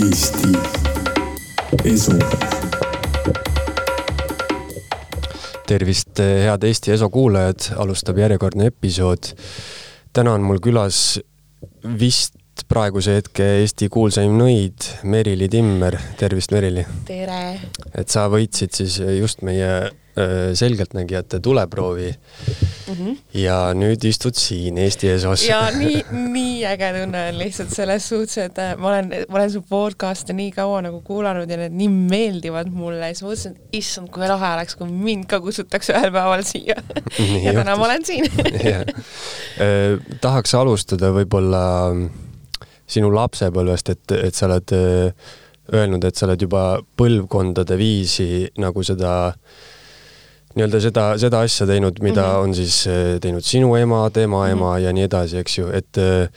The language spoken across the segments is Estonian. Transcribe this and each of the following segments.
Eesti Esu. tervist, head Eesti Eso kuulajad, alustab järjekordne episood. täna on mul külas vist praeguse hetke Eesti kuulsaim nõid, Merili Timmer. tervist, Merili! tere! et sa võitsid siis just meie Äh, selgeltnägijate tuleproovi mm. -hmm. ja nüüd istud siin Eesti eesoas. ja nii, nii äge tunne on lihtsalt selles suhtes, et äh, ma olen, ma olen su podcast'e nii kaua nagu kuulanud ja need nii meeldivad mulle ja siis mõtlesin, et issand, kui lahe oleks, kui mind ka kutsutakse ühel päeval siia. ja täna ma olen siin eh, tahaks alustada võib-olla sinu lapsepõlvest, et, et sa oled öelnud, et sa oled juba põlvkondade viisi nagu seda äh, nii-öelda seda, seda asja teinud, mida mm -hmm. on siis eh, teinud sinu ema, tema mhm. ema mm -hmm. ja nii edasi, eks ju, et eh,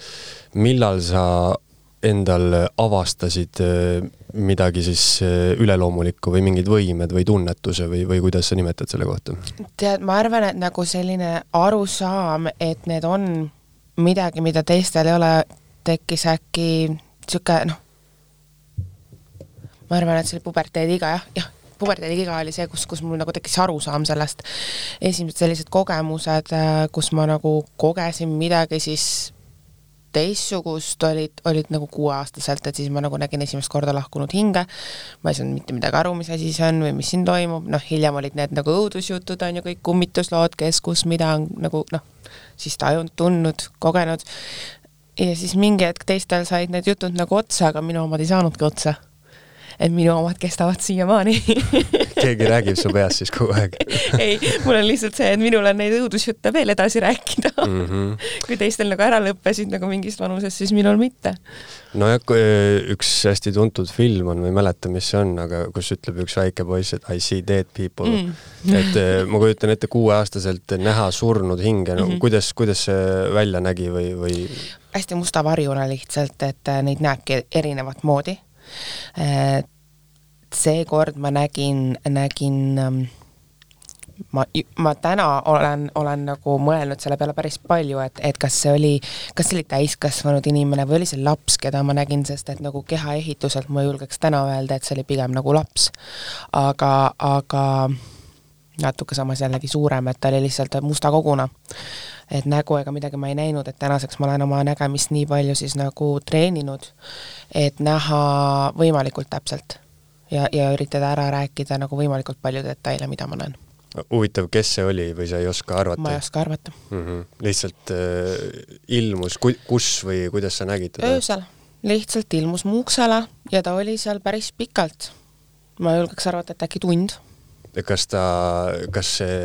millal sa endal avastasid midagi siis üleloomulikku või mingid võimed või tunnetuse või, või kuidas sa nimetad selle kohta? tead, ma arvan, et nagu selline arusaam, et need on midagi, mida teistel ei ole, tekkis äkki niisugune noh, ma arvan, et see oli puberteediga jah, jah puberteediga oli see, kus, kus mul nagu tekkis arusaam sellest. esimesed sellised kogemused, äh, kus ma nagu kogesin midagi siis teistsugust, olid, olid nagu kuueaastaselt, et siis ma nagu nägin esimest korda lahkunud hinge, ma ei saanud mitte midagi aru, mis asi see on või mis siin toimub, noh, hiljem olid need nagu õudusjutud, on ju, kõik kummituslood, kes, kus, mida on nagu noh, siis tajunud, tundnud, kogenud, ja siis mingi hetk teistel said need jutud nagu otsa, aga minu omad ei saanudki otsa et minu omad kestavad siiamaani keegi räägib su peas siis kogu aeg ei, mul on lihtsalt see, et minul on neid õudusjutte veel edasi rääkida mm. -hmm. kui teistel nagu ära lõppesid nagu mingist vanusest, siis minul mitte. nojah, üks hästi tuntud film on, ma ei mäleta, mis see on, aga kus ütleb üks väike poiss, et I see dead people mm. -hmm. et eh, ma kujutan ette kuueaastaselt näha surnud hinge, no mm -hmm. kuidas, kuidas see välja nägi või, või? Hästi musta varjuna lihtsalt, et eh, neid näebki erinevat moodi seekord ma nägin, nägin ähm, ma, ma täna olen, olen nagu mõelnud selle peale päris palju, et, et kas see oli, kas see oli täiskasvanud inimene või oli see laps, keda ma nägin, sest et nagu kehaehituselt ma julgeks täna öelda, et see oli pigem nagu laps. aga, aga natuke samas jällegi suurem, et ta oli lihtsalt musta koguna. Et nägu ega midagi ma ei näinud, et tänaseks ma olen oma nägemist nii palju siis nagu treeninud, et näha võimalikult täpselt ja, ja üritada ära rääkida nagu võimalikult palju detaile, mida ma näen. huvitav, kes see oli või sa ei oska arvata? ma ei oska arvata mm. -hmm. lihtsalt äh, ilmus, kus või kuidas sa nägid teda? öösel, lihtsalt ilmus mu uksele ja ta oli seal päris pikalt. ma julgeks arvata, et äkki tund kas ta, kas see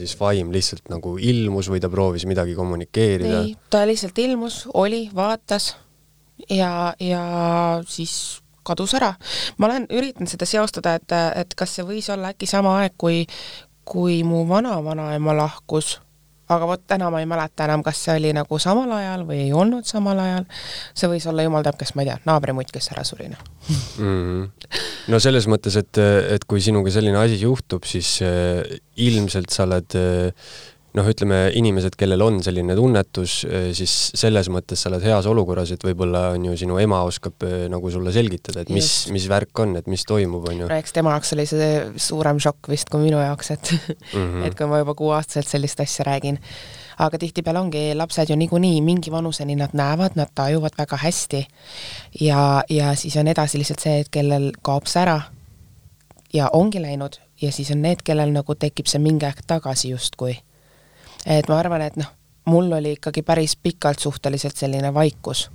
siis vaim lihtsalt nagu ilmus või ta proovis midagi kommunikeerida? ei, ta lihtsalt ilmus, oli, vaatas ja, ja siis kadus ära. ma olen üritanud seda seostada, et, et kas see võis olla äkki sama aeg, kui, kui mu vana-vanaema lahkus, aga vot täna ma ei mäleta enam, kas see oli nagu samal ajal või ei olnud samal ajal. see võis olla jumal teab, kes, ma ei tea, naabrimutt, kes ära suri noh mm no selles mõttes, et, et kui sinuga selline asi juhtub, siis äh, ilmselt sa oled äh, noh, ütleme inimesed, kellel on selline tunnetus, eh, siis selles mõttes sa oled heas olukorras, et võib-olla on ju sinu ema oskab eh, nagu sulle selgitada, et mis, mis värk on, et mis toimub, on ju. eks tema jaoks oli see suurem šokk vist kui minu jaoks, et mm -hmm. et kui ma juba kuueaastaselt sellist asja räägin. aga tihtipeale ongi lapsed ju niikuinii mingi vanuseni nad näevad, nad tajuvad väga hästi ja, ja siis on edasi lihtsalt see, et kellel kaob see ära ja ongi läinud ja siis on need, kellel nagu tekib see mingi aeg tagasi justkui et ma arvan, et noh, mul oli ikkagi päris pikalt suhteliselt selline vaikus.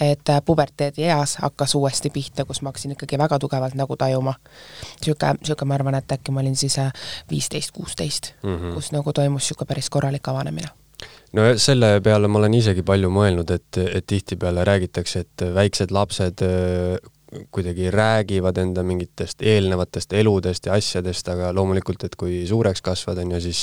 et äh, puberteedi eas hakkas uuesti pihta, kus ma hakkasin ikkagi väga tugevalt nagu tajuma. niisugune, niisugune, ma arvan, et äkki ma olin siis äh, viisteist, kuusteist, mhm. kus nagu toimus niisugune päris korralik avanemine no selle peale ma olen isegi palju mõelnud, et, et tihtipeale räägitakse, et väiksed lapsed äh, kuidagi räägivad enda mingitest eelnevatest eludest ja asjadest, aga loomulikult, et kui suureks kasvad, on ju, siis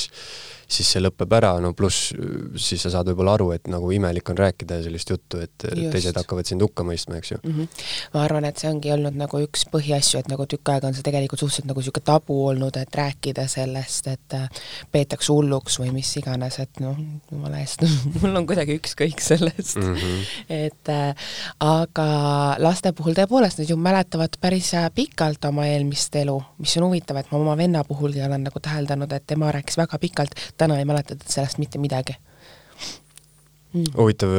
siis see lõpeb ära, no pluss siis sa saad võib-olla aru, et nagu imelik on rääkida sellist juttu, et Just. teised hakkavad sind hukka mõistma, eks ju mm. -hmm. ma arvan, et see ongi olnud nagu üks põhiasju, et nagu tükk aega on see tegelikult suhteliselt nagu niisugune tabu olnud, et rääkida sellest, et äh, peetakse hulluks või mis iganes, et noh, jumala eest mul on kuidagi ükskõik sellest mm. -hmm. et äh, aga laste puhul tõepoolest nad ju mäletavad päris äh, pikalt oma eelmist elu, mis on huvitav, et ma oma venna puhulgi olen nagu täheldanud, et tema rääkis väga pikalt, täna ei mäleta sellest mitte midagi mm.. huvitav,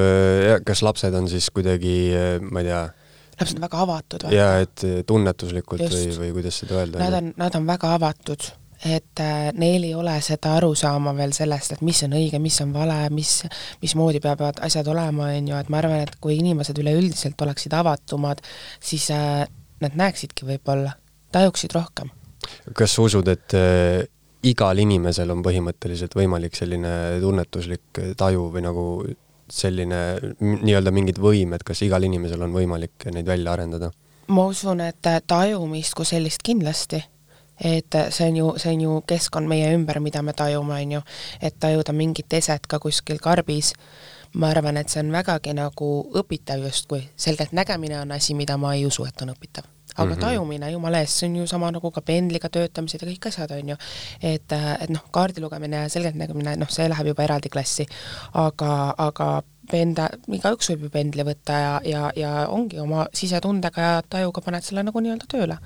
kas lapsed on siis kuidagi, ma ei tea, lapsed on väga avatud või? jaa, et tunnetuslikult Just. või, või kuidas seda öelda? Nad on, nad on väga avatud, et äh, neil ei ole seda arusaama veel sellest, et mis on õige, mis on vale, mis, mismoodi peavad asjad olema, on ju, et ma arvan, et kui inimesed üleüldiselt oleksid avatumad, siis äh, nad näeksidki võib-olla, tajuksid rohkem. kas sa usud, et äh, igal inimesel on põhimõtteliselt võimalik selline tunnetuslik taju või nagu selline nii-öelda mingid võimed, kas igal inimesel on võimalik neid välja arendada? ma usun, et tajumist kui sellist kindlasti, et see on ju, see on ju keskkond meie ümber, mida me tajume, on ju, et tajuda mingit eset ka kuskil karbis, ma arvan, et see on vägagi nagu õpitav justkui, selgelt nägemine on asi, mida ma ei usu, et on õpitav aga mm -hmm. tajumine, jumala eest, see on ju sama nagu ka pendliga töötamised ja kõik asjad, on ju. et, et noh, kaardi lugemine ja selgeltnägemine, noh, see läheb juba eraldi klassi, aga, aga penda, igaüks võib ju pendli võtta ja, ja, ja ongi oma sisetundega ja tajuga paned selle nagu nii-öelda tööle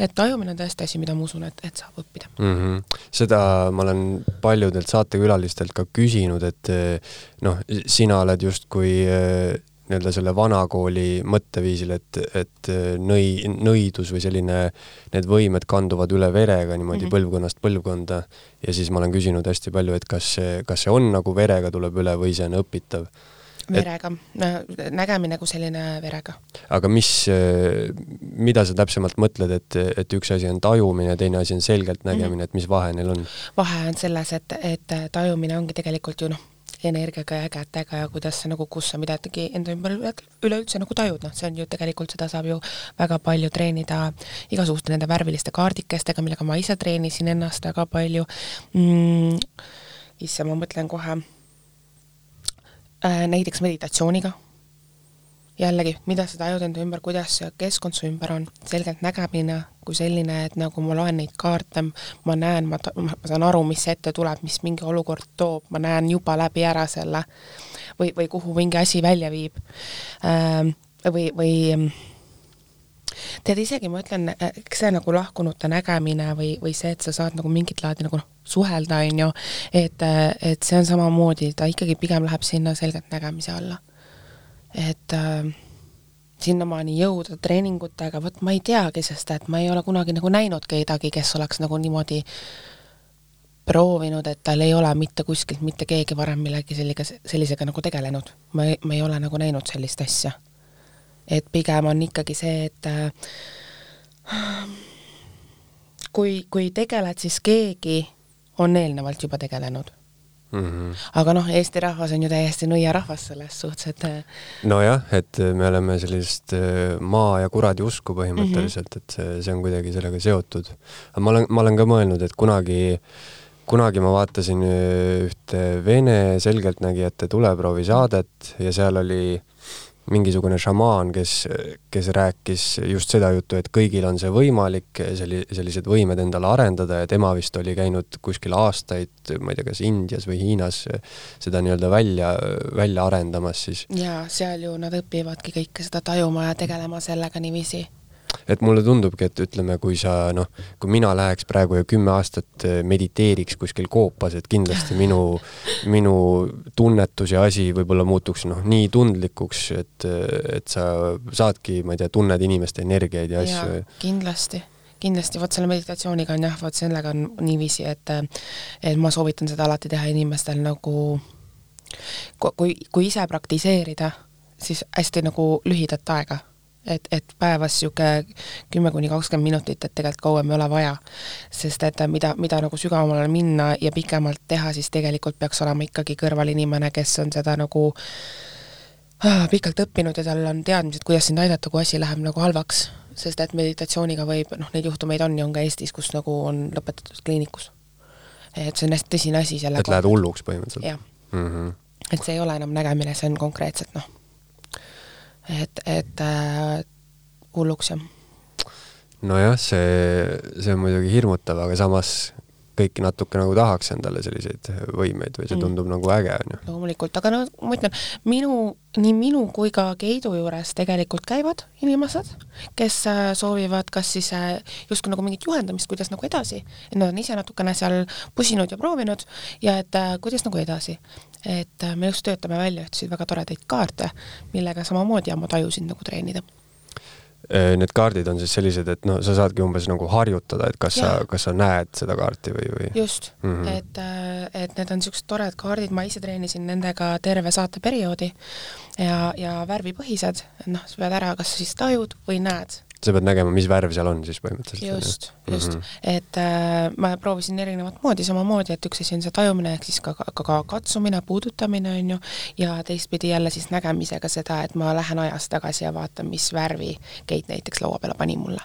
et tajumine on tõesti asi, mida ma usun, et, et saab õppida mm. -hmm. seda ma olen paljudelt saatekülalistelt ka küsinud, et noh, sina oled justkui nii-öelda selle vanakooli mõtteviisil, et, et nõi, nõidus või selline, need võimed kanduvad üle verega niimoodi mm -hmm. põlvkonnast põlvkonda ja siis ma olen küsinud hästi palju, et kas see, kas see on nagu verega tuleb üle või see on õpitav verega, nägemine kui selline verega. aga mis, mida sa täpsemalt mõtled, et, et üks asi on tajumine, teine asi on selgelt nägemine mm, -hmm. et mis vahe neil on? vahe on selles, et, et tajumine ongi tegelikult ju noh, energiaga ja kätega ja kuidas sa nagu, kus sa midagi enda ümber üleüldse nagu tajud, noh, see on ju tegelikult, seda saab ju väga palju treenida igasuguste nende värviliste kaardikestega, millega ma ise treenisin ennast väga palju mm,. issand, ma mõtlen kohe äh,, näiteks meditatsiooniga jällegi, mida sa tajud enda ümber, kuidas see keskkond su ümber on, selgelt nägemine kui selline, et nagu ma loen neid kaarte, ma näen, ma, ma saan aru, mis ette tuleb, mis mingi olukord toob, ma näen juba läbi ära selle või, või kuhu mingi asi välja viib ähm,. või, või tead, isegi ma ütlen, eks see nagu lahkunute nägemine või, või see, et sa saad nagu mingit laadi nagu noh, suhelda, on ju, et, et see on samamoodi, ta ikkagi pigem läheb sinna selgelt nägemise alla et äh, sinnamaani jõuda treeningutega, vot ma ei teagi, sest et ma ei ole kunagi nagu näinud kedagi, kes oleks nagu niimoodi proovinud, et tal ei ole mitte kuskilt mitte keegi varem millegi sellega, sellisega nagu tegelenud. ma ei, ma ei ole nagu näinud sellist asja. et pigem on ikkagi see, et äh, kui, kui tegeled, siis keegi on eelnevalt juba tegelenud Mm -hmm. aga noh, Eesti rahvas on ju täiesti nõiarahvas selles suhtes, et äh, nojah, et me oleme sellist äh, maa ja kuradi usku põhimõtteliselt mm, -hmm. et see, see on kuidagi sellega seotud. aga ma olen, ma olen ka mõelnud, et kunagi, kunagi ma vaatasin äh, ühte Vene selgeltnägijate tuleproovi saadet ja seal oli äh, mingisugune šamaan, kes, kes rääkis just seda juttu, et kõigil on see võimalik, selli-, sellised võimed endale arendada ja tema vist oli käinud kuskil aastaid, ma ei tea, kas Indias või Hiinas seda nii-öelda välja, välja arendamas siis. jaa, seal ju nad õpivadki kõike seda tajuma ja tegelema sellega niiviisi et mulle tundubki, et ütleme, kui sa noh, kui mina läheks praegu ja kümme aastat eh, mediteeriks kuskil koopas, et kindlasti minu, minu tunnetus ja asi võib-olla muutuks noh, nii tundlikuks, et, et sa saadki, ma ei tea, tunned inimeste energiaid ja asju. kindlasti. Kindlasti, vot selle meditatsiooniga on jah, vot sellega on niiviisi, et et ma soovitan seda alati teha inimestel nagu kui, kui ise praktiseerida, siis hästi nagu lühidat aega et, et päevas niisugune kümme kuni kakskümmend minutit, et tegelikult kauem ei ole vaja. sest et mida, mida nagu sügavamale minna ja pikemalt teha, siis tegelikult peaks olema ikkagi kõrval inimene, kes on seda nagu ah, pikalt õppinud ja tal on teadmised, kuidas sind aidata, kui asi läheb nagu halvaks. sest et meditatsiooniga võib, noh, neid juhtumeid on ja on ka Eestis, kus nagu on lõpetatud kliinikus et see on hästi tõsine asi selle et lähed hulluks põhimõtteliselt? jah mm. -hmm. et see ei ole enam nägemine, see on konkreetselt noh, et, et äh, hulluks jah. nojah, see, see on muidugi hirmutav, aga samas kõiki natuke nagu tahaks endale selliseid võimeid või see mm. tundub mm. nagu äge, on ju. loomulikult, aga no ma ütlen, minu, nii minu kui ka Keidu juures tegelikult käivad inimesed, kes äh, soovivad kas siis äh, justkui nagu mingit juhendamist, kuidas nagu edasi, et nad on ise natukene seal pusinud ja proovinud ja et äh, kuidas nagu edasi. et me just töötame välja ühtesid väga toredaid kaarte, millega samamoodi oma tajusid nagu treenida need kaardid on siis sellised, et no sa saadki umbes nagu harjutada, et kas ja. sa, kas sa näed seda kaarti või, või? just mm, -hmm. et, äh, et need on niisugused toredad kaardid, ma ise treenisin nendega terve saateperioodi ja, ja värvipõhised, et noh, sa pead ära kas siis tajud või näed sa pead nägema, mis värv seal on siis põhimõtteliselt. just, just mm, -hmm. et äh, ma proovisin erinevat moodi samamoodi, et üks asi on see tajumine ehk siis ka, ka, ka katsumine, puudutamine on ju, ja teistpidi jälle siis nägemisega seda, et ma lähen ajas tagasi ja vaatan, mis värvi Keit näiteks laua peale pani mulle.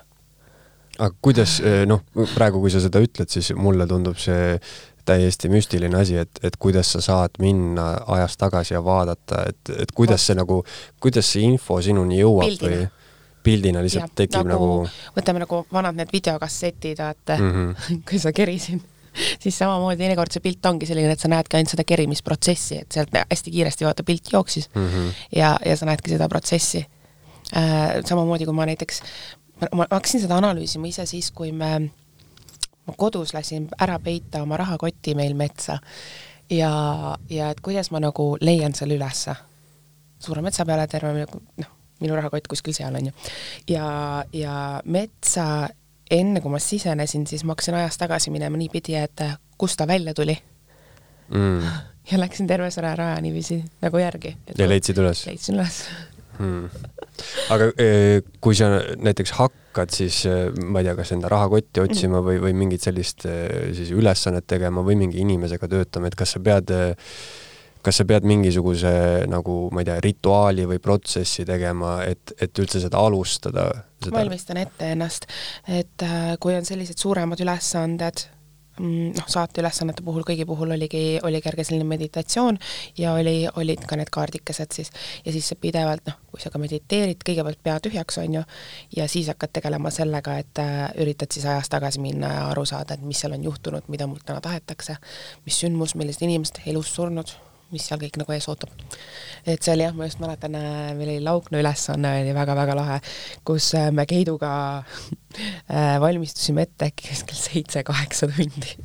aga kuidas, äh, noh, praegu, kui sa seda ütled, siis mulle tundub see täiesti müstiline asi, et, et kuidas sa saad minna ajas tagasi ja vaadata, et, et kuidas see nagu, kuidas see info sinuni jõuab Pildina. või? Pildina lihtsalt ja, tekib nagu, nagu võtame nagu vanad need videokassetid, vaata mm, -hmm. kui sa kerisid siis samamoodi teinekord see pilt ongi selline, et sa näedki ainult seda kerimisprotsessi, et sealt hästi kiiresti vaata pilt jooksis mm -hmm. ja, ja sa näedki seda protsessi äh,. samamoodi, kui ma näiteks, ma hakkasin seda analüüsima ise siis, kui me, ma kodus lasin ära peita oma rahakotti meil metsa ja, ja et kuidas ma nagu leian selle ülesse suure metsa peale terve noh, minu rahakott kuskil seal, on ju. ja, ja metsa, enne kui ma sisenesin, siis ma hakkasin ajas tagasi minema niipidi, et kust ta välja tuli mm.. ja läksin terve selle raja niiviisi nagu järgi. ja leidsid üles? leidsin üles hmm.. aga eh, kui sa näiteks hakkad siis, eh, ma ei tea, kas enda rahakotti otsima või, või mingit sellist eh, siis ülesannet tegema või mingi inimesega töötama, et kas sa pead kas sa pead mingisuguse nagu, ma ei tea, rituaali või protsessi tegema, et, et üldse seda alustada? valmistan ette ennast, et äh, kui on sellised suuremad ülesanded, mm, noh, saateülesannete puhul kõigi puhul oligi, oli kerge selline meditatsioon ja oli, olid ka need kaardikesed siis. ja siis sa pidevalt, noh, kui sa ka mediteerid, kõigepealt pea tühjaks, on ju, ja siis hakkad tegelema sellega, et äh, üritad siis ajas tagasi minna ja aru saada, et mis seal on juhtunud, mida mult täna tahetakse, mis sündmus, millised inimesed elus surnud mis seal kõik nagu ees ootab. et see oli jah, ma just mäletan, äh, meil oli laugna ülesanne oli väga-väga lahe, kus äh, me Keiduga äh, valmistusime ette äkki kuskil seitse-kaheksa tundi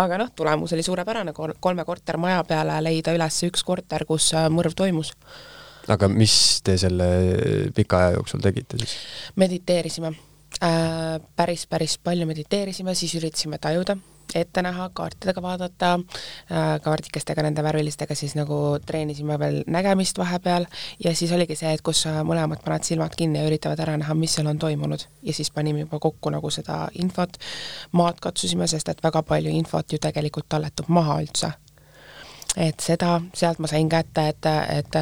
aga noh, tulemus oli suurepärane, kolme kortermaja peale leida üles üks korter, kus mõrv toimus. aga mis te selle pika aja jooksul tegite siis? mediteerisime äh,, päris, päris palju mediteerisime, siis üritasime tajuda ette näha, kaartidega vaadata, äh, kaardikestega, nende värvilistega siis nagu treenisime veel nägemist vahepeal. Ja siis oligi see, et kus mõlemad panevad silmad kinni ja üritavad ära näha, mis seal on toimunud. ja siis panime juba kokku nagu seda infot, maad katsusime, sest et väga palju infot ju tegelikult talletub maha üldse. Et seda, sealt ma sain kätte, et, et,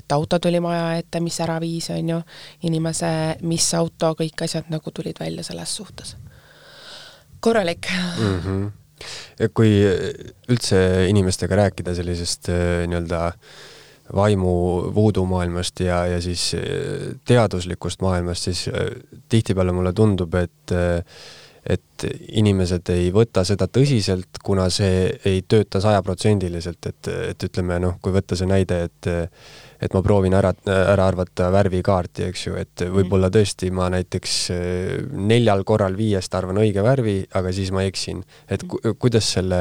et auto tuli maja ette, mis ära viis, on ju, inimese, mis auto, kõik asjad nagu tulid välja selles suhtes korralik mm. -hmm. kui üldse inimestega rääkida sellisest äh, nii-öelda vaimu voodoo maailmast ja, ja siis äh, teaduslikust maailmast, siis äh, tihtipeale mulle tundub, et et inimesed ei võta seda tõsiselt, kuna see ei tööta sajaprotsendiliselt, et, et ütleme noh, kui võtta see näide, et et ma proovin ära, ära arvata värvikaarti, eks ju, et võib-olla tõesti ma näiteks eh, neljal korral viiest arvan õige värvi, aga siis ma eksin. et ku, kuidas selle,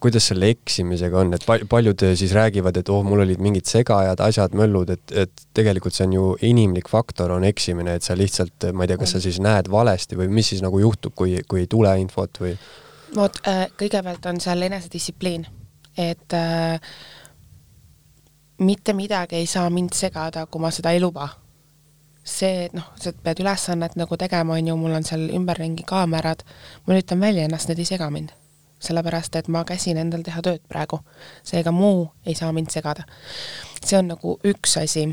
kuidas selle eksimisega on, et pal-, paljud siis räägivad, et oh, mul olid mingid segajad, asjad, möllud, et, et tegelikult see on ju inimlik faktor, on eksimine, et sa lihtsalt, ma ei tea, kas sa siis näed valesti või mis siis nagu juhtub, kui, kui ei tule infot või? vot äh, kõigepealt on seal enesedistsipliin, et äh, mitte midagi ei saa mind segada, kui ma seda ei luba. see, et noh, sa pead ülesannet nagu tegema, on ju, mul on seal ümberringi kaamerad, ma lülitan välja ennast, need ei sega mind. Sellepärast, et ma käsin endal teha tööd praegu. seega muu ei saa mind segada. see on nagu üks asi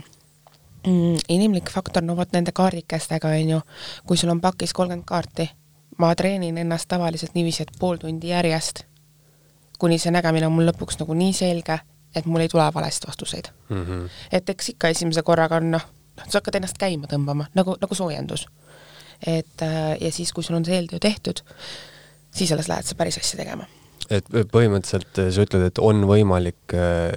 mm,. inimlik faktor, no vot nende kaardikestega, on ju, kui sul on pakis kolmkümmend kaarti, ma treenin ennast tavaliselt niiviisi, et pool tundi järjest, kuni see nägemine on mul lõpuks nagu nii selge, et mul ei tule valesti vastuseid mm. -hmm. et eks ikka esimese korraga on noh, noh, sa hakkad ennast käima tõmbama, nagu, nagu soojendus. et äh, ja siis, kui sul on see eeltöö tehtud, siis alles lähed sa päris asja tegema. et põhimõtteliselt sa ütled, et on võimalik äh,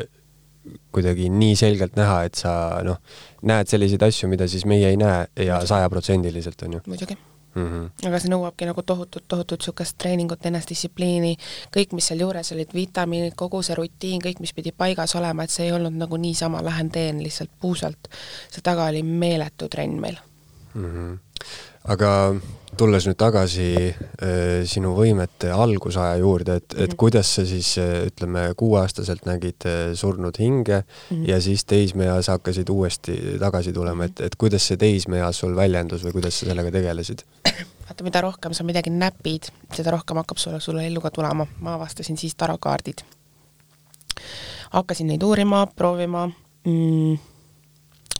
kuidagi nii selgelt näha, et sa noh, näed selliseid asju, mida siis meie ei näe ja sajaprotsendiliselt, on ju? muidugi mm. -hmm. aga see nõuabki nagu tohutut, tohutut niisugust treeningut, enesedistsipliini, kõik, mis seal juures olid, vitamiinid, kogu see rutiin, kõik, mis pidi paigas olema, et see ei olnud nagu niisama, lähen teen lihtsalt puusalt. seal taga oli meeletu trenn meil mm. -hmm. aga tulles nüüd tagasi äh, sinu võimete algusaja juurde, et, et mm -hmm. kuidas sa siis äh, ütleme, kuueaastaselt nägid äh, surnud hinge mm -hmm. ja siis teismeeas hakkasid uuesti tagasi tulema, et, et kuidas see teismeeas sul väljendus või kuidas sa sellega tegelesid? vaata, mida rohkem sa midagi näpid, seda rohkem hakkab sulle, sulle ellu ka tulema. ma avastasin siis tarokaardid. hakkasin neid uurima, proovima mm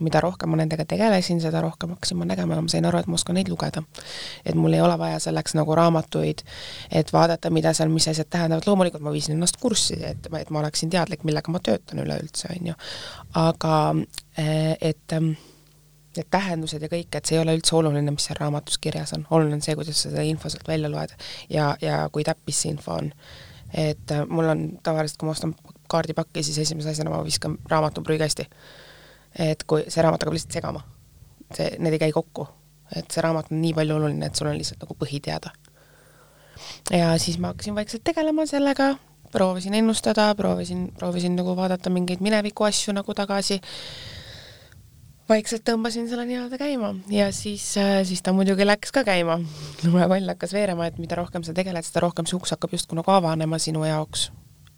mida rohkem ma nendega tegelesin, seda rohkem hakkasin ma nägema ja ma sain aru, et ma oskan neid lugeda. et mul ei ole vaja selleks nagu raamatuid, et vaadata, mida seal, mis asjad tähendavad, loomulikult ma viisin ennast kurssi, et, et ma oleksin teadlik, millega ma töötan üleüldse, on ju. aga eh, et need tähendused ja kõik, et see ei ole üldse oluline, mis seal raamatus kirjas on, oluline on see, kuidas sa seda info sealt välja loed ja, ja kui täppis see info on. et eh, mul on tavaliselt, kui ma ostan kaardipakki, siis esimese asjana ma viskan raamatu prügikasti et kui see raamat hakkab lihtsalt segama, see, need ei käi kokku, et see raamat on nii palju oluline, et sul on lihtsalt nagu põhi teada. ja siis ma hakkasin vaikselt tegelema sellega, proovisin ennustada, proovisin, proovisin nagu vaadata mingeid mineviku asju nagu tagasi, vaikselt tõmbasin selle nii-öelda käima ja siis, siis ta muidugi läks ka käima. lumepall hakkas veerema, et mida rohkem sa tegeled, seda rohkem see uks hakkab justkui nagu avanema sinu jaoks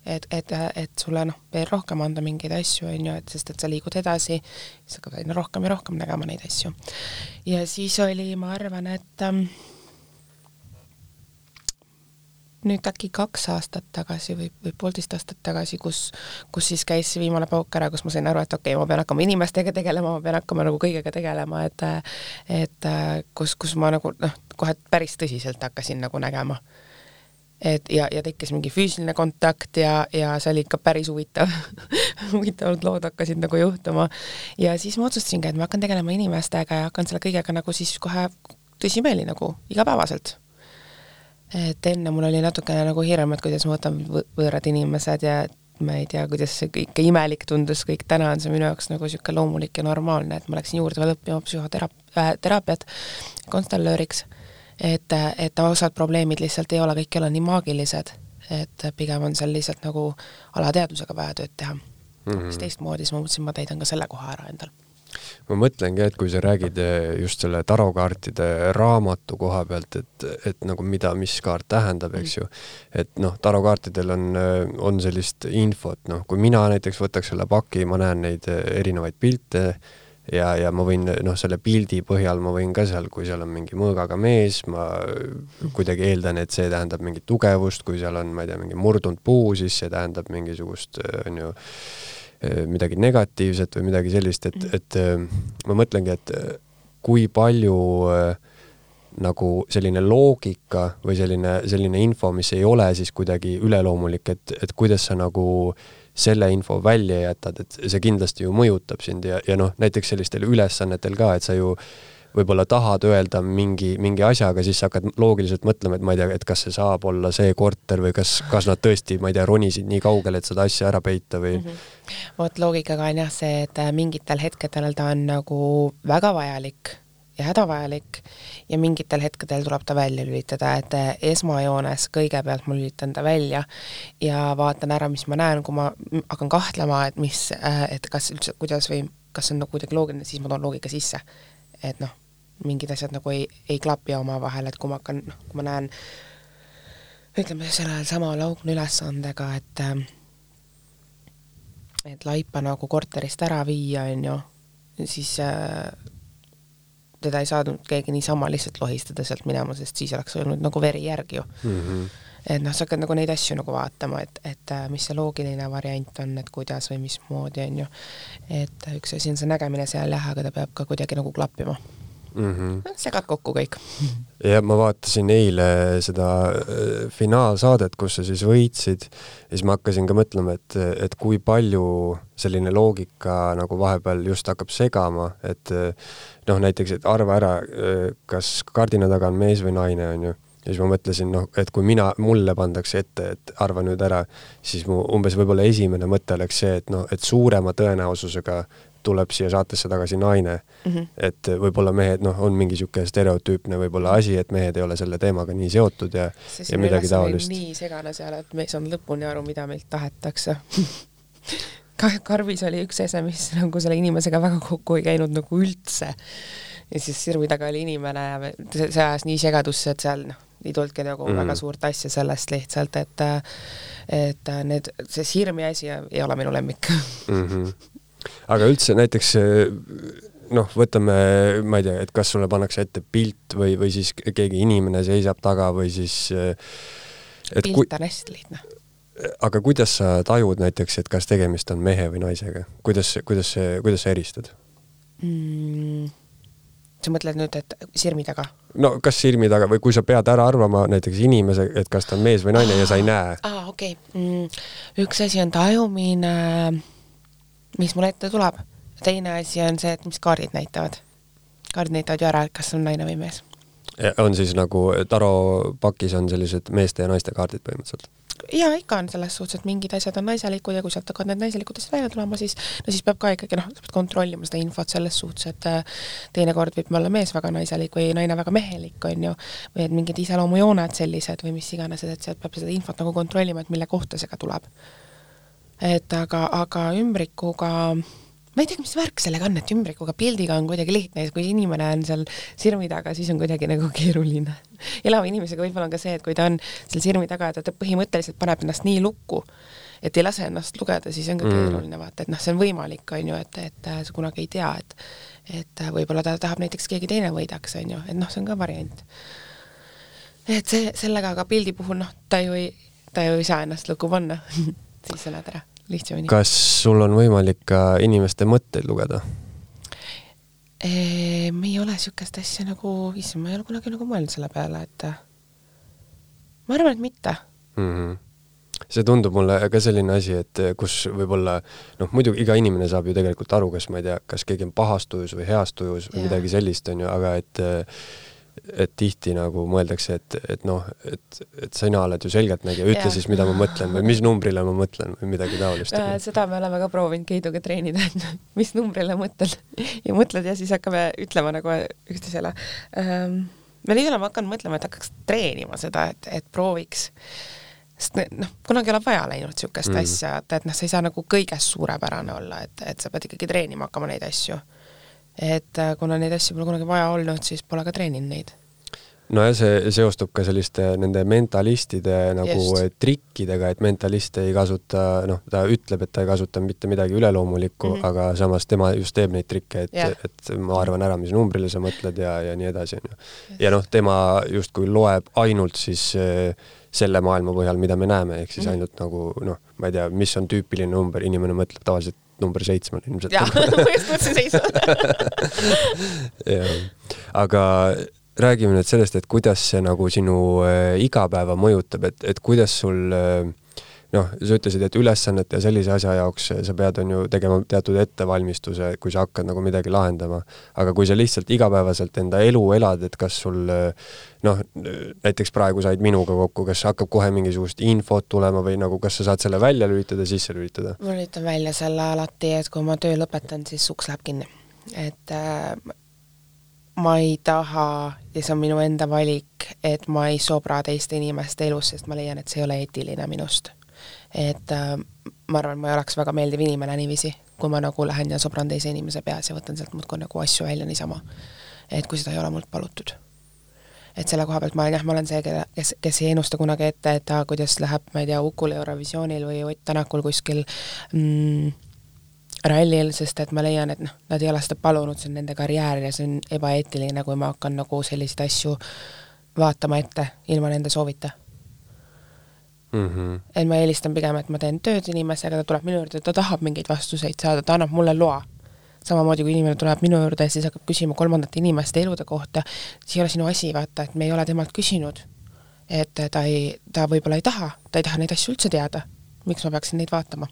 et, et, et sulle noh, veel rohkem anda mingeid asju, on ju, et sest et sa liigud edasi, siis hakkad aina rohkem ja rohkem nägema neid asju. ja siis oli, ma arvan, et ähm, nüüd äkki kaks aastat tagasi või, või poolteist aastat tagasi, kus, kus siis käis see viimane pauk ära, kus ma sain aru, et okei okay,, ma pean hakkama inimestega tegelema, ma pean hakkama nagu kõigega tegelema, et et kus, kus ma nagu noh, kohe päris tõsiselt hakkasin nagu nägema et ja, ja tekkis mingi füüsiline kontakt ja, ja see oli ikka päris huvitav huvitavad lood hakkasid nagu juhtuma. ja siis ma otsustasingi, et ma hakkan tegelema inimestega ja hakkan selle kõigega nagu siis kohe tõsimeeli nagu igapäevaselt. et enne mul oli natukene nagu hirm, et kuidas ma võtan võõrad inimesed ja ma ei tea, kuidas see kõik imelik tundus, kõik täna on see minu jaoks nagu niisugune loomulik ja normaalne, et ma läksin juurde veel õppima psühhoteraapiat äh, konstellööriks et, et osad probleemid lihtsalt ei ole, kõik ei ole nii maagilised, et pigem on seal lihtsalt nagu alateadvusega vaja tööd teha mm. -hmm. siis teistmoodi, siis ma mõtlesin, ma täidan ka selle koha ära endal ma mõtlengi, et kui sa räägid eh, just selle tarokaartide raamatu koha pealt, et, et nagu mida, mis kaart tähendab, eks ju, et noh, tarokaartidel on, eh, on sellist infot, noh, kui mina näiteks võtaks selle paki, ma näen neid eh, erinevaid pilte, ja, ja ma võin noh, selle pildi põhjal ma võin ka seal, kui seal on mingi mõõgaga mees, ma kuidagi eeldan, et see tähendab mingit tugevust, kui seal on, ma ei tea, mingi murdunud puu, siis see tähendab mingisugust, on ju, midagi negatiivset või midagi sellist, et, et ma mõtlengi, et kui palju nagu selline loogika või selline, selline info, mis ei ole siis kuidagi üleloomulik, et, et kuidas sa nagu äh, selle info välja jätad, et see kindlasti ju mõjutab sind ja, ja noh, näiteks sellistel ülesannetel ka, et sa ju võib-olla tahad öelda mingi, mingi asja, aga siis sa hakkad loogiliselt mõtlema, et ma ei tea, et kas see saab olla see korter või kas, kas nad tõesti, ma ei tea, ronisid nii kaugele, et seda asja ära peita või mm. -hmm. vot loogikaga on jah see, et mingitel hetkedel ta on nagu väga vajalik ja hädavajalik ja mingitel hetkedel tuleb ta välja lülitada, et eh, esmajoones kõigepealt ma lülitan ta välja ja vaatan ära, mis ma näen, kui ma hakkan kahtlema, et mis, eh, et kas üldse, kuidas või kas see on nagu kuidagi loogiline, siis ma toon loogika sisse. et noh, mingid asjad nagu ei, ei klapi omavahel, et kui ma hakkan, noh, kui ma näen ütleme sellel samal augne ülesandega, et eh, et laipa nagu korterist ära viia, on ju, siis äh, teda ei saanud keegi niisama lihtsalt lohistada sealt minema, sest siis oleks olnud nagu veri järgi ju mm. -hmm. et noh, sa hakkad nagu neid asju nagu vaatama, et, et äh, mis see loogiline variant on, et kuidas või mismoodi, on ju. et üks asi on see nägemine seal jah, aga ta peab ka kuidagi nagu klappima mm. -hmm. segad kokku kõik. ja ma vaatasin eile seda äh, finaalsaadet, kus sa siis võitsid ja siis ma hakkasin ka mõtlema, et, et kui palju selline loogika nagu vahepeal just hakkab segama, et noh, näiteks, et arva ära, kas kardina taga on mees või naine, on ju ja siis ma mõtlesin, noh, et kui mina, mulle pandakse ette, et arva nüüd ära, siis mu umbes võib-olla esimene mõte oleks see, et noh, et suurema tõenäosusega tuleb siia saatesse tagasi naine mm. -hmm. et võib-olla mehed, noh, on mingi niisugune stereotüüpne võib-olla asi, et mehed ei ole selle teemaga nii seotud ja, ja midagi taolist. nii segane seal, et me ei saanud lõpuni aru, mida meilt tahetakse Karvis oli üks ese, mis nagu selle inimesega väga kokku ei käinud nagu üldse. ja siis sirvi taga oli inimene ja see, see ajas nii segadusse, et seal noh, ei tulnudki nagu mm. väga suurt asja sellest lihtsalt, et et need, see sirmi asi ei ole minu lemmik mm. -hmm. Aga üldse näiteks noh, võtame, ma ei tea, et kas sulle pannakse ette pilt või, või siis keegi inimene seisab taga või siis pilt kui... on hästi lihtne. aga kuidas sa tajud näiteks, et kas tegemist on mehe või naisega, kuidas, kuidas kuidas sa eristad mm.? sa mõtled nüüd, et sirmi taga? no kas sirmi taga või kui sa pead ära arvama näiteks inimese, et kas ta on mees või naine ja sa ei näe. aa, okei okay. mm,. üks asi on tajumine, mis mulle ette tuleb. teine asi on see, et mis kaardid näitavad. kaardid näitavad ju ära, kas on naine või mees. on siis nagu taropakis on sellised meeste ja naiste kaardid põhimõtteliselt? jaa, ikka on selles suhtes, et mingid asjad on naiselikud ja kui sealt hakkavad need naiselikud asjad välja tulema, siis no siis peab ka ikkagi noh, sa pead kontrollima seda infot selles suhtes, et äh, teinekord võib olla mees väga naiselik või naine väga mehelik, on ju, või et mingid iseloomujooned sellised või mis iganes, et sealt peab seda infot nagu kontrollima, et mille kohta see ka tuleb. Et aga, aga ümbrikuga ma ei tea, mis värk sellega on, et ümbrikuga pildiga on kuidagi lihtne kui inimene on seal sirmi taga, siis on kuidagi nagu keeruline. elava inimesega võib-olla on ka see, et kui ta on seal sirmi taga ja ta põhimõtteliselt paneb ennast nii lukku, et ei lase ennast lugeda, siis on ka mm. keeruline vaata, et noh, see on võimalik, on ju, et, et sa kunagi ei tea, et et võib-olla ta tahab näiteks keegi teine võidaks, on ju, et noh, see on ka variant. et see, sellega aga pildi puhul noh, ta ju ei, ta ju ei saa ennast lukku panna siis sa näed ära lihtsamini. kas sul on võimalik ka inimeste mõtteid lugeda? me ei ole niisugust asja nagu, issand, ma ei ole kunagi nagu mõelnud selle peale, et ma arvan, et mitte mm. -hmm see tundub mulle ka selline asi, et kus võib-olla noh, muidugi iga inimene saab ju tegelikult aru, kas ma ei tea, kas keegi on pahas tujus või heas tujus või ja. midagi sellist, on ju, aga et et tihti nagu mõeldakse, et, et noh, et, et sina oled ju selgeltnägija, ütle ja. siis, mida ma mõtlen või mis numbrile ma mõtlen või midagi taolist äh,. seda me oleme ka proovinud Keiduga treenida, et mis numbrile mõtled ja mõtled ja siis hakkame ütlema nagu üksteisele ähm,. me lihtsalt oleme hakanud mõtlema, et hakkaks treenima seda, et, et prooviks sest noh, kunagi ei ole vaja läinud niisugust mm. asja, et, et noh, sa ei saa nagu kõiges suurepärane olla, et, et sa pead ikkagi treenima hakkama neid asju et äh, kuna neid asju pole kunagi vaja olnud, siis pole ka treeninud neid nojah, see seostub ka selliste nende mentalistide nagu Just. trikkidega, et mentalist ei kasuta, noh, ta ütleb, et ta ei kasuta mitte midagi üleloomulikku mm, -hmm. aga samas tema just teeb neid trikke, et yeah., et ma arvan ära, mis numbrile sa mõtled ja, ja nii edasi, onju. ja noh, tema justkui loeb ainult siis äh, selle maailma põhjal, mida me näeme, ehk siis -hmm. ainult nagu noh, ma ei tea, mis on tüüpiline number, inimene mõtleb tavaliselt number seitsmele ilmselt. jah, ma just mõtlesin seitsme. jah, aga räägime nüüd sellest, et kuidas see nagu sinu äh, igapäeva mõjutab, et, et kuidas sul äh, noh, sa ütlesid, et ülesannete ja sellise asja jaoks sa pead, on ju, tegema teatud ettevalmistuse, kui sa hakkad nagu midagi lahendama. aga kui sa lihtsalt igapäevaselt enda elu elad, et kas sul noh, näiteks praegu said minuga kokku, kas hakkab kohe mingisugust infot tulema või nagu kas sa saad selle välja lülitada, sisse lülitada? ma lülitan välja selle alati, et kui ma töö lõpetan, siis uks läheb kinni. et äh, ma ei taha ja see on minu enda valik, et ma ei sobra teiste inimeste elus, sest ma leian, et see ei ole eetiline minust et äh, ma arvan, ma ei oleks väga meeldiv inimene niiviisi, kui ma nagu lähen ja sobran teise inimese peas ja võtan sealt muudkui nagu asju välja niisama. et kui seda ei ole mult palutud. et selle koha pealt ma olen jah, ma olen see, kelle, kes, kes ei ennusta kunagi ette, et aa, kuidas läheb, ma ei tea, Ukul Eurovisioonil või Ott Tänakul kuskil mm, rallil, sest et ma leian, et noh, nad ei ole seda palunud, see on nende karjäär ja see on ebaeetiline, kui ma hakkan nagu selliseid asju vaatama ette ilma nende soovita mm. -hmm. et ma eelistan pigem, et ma teen tööd inimesega, ta tuleb minu juurde, ta tahab mingeid vastuseid saada, ta annab mulle loa. samamoodi kui inimene tuleb minu juurde ja siis hakkab küsima kolmandate inimeste elude kohta, siis ei ole sinu asi, vaata, et me ei ole temalt küsinud. et ta ei, ta võib-olla ei taha, ta ei taha neid asju üldse teada. miks ma peaksin neid vaatama?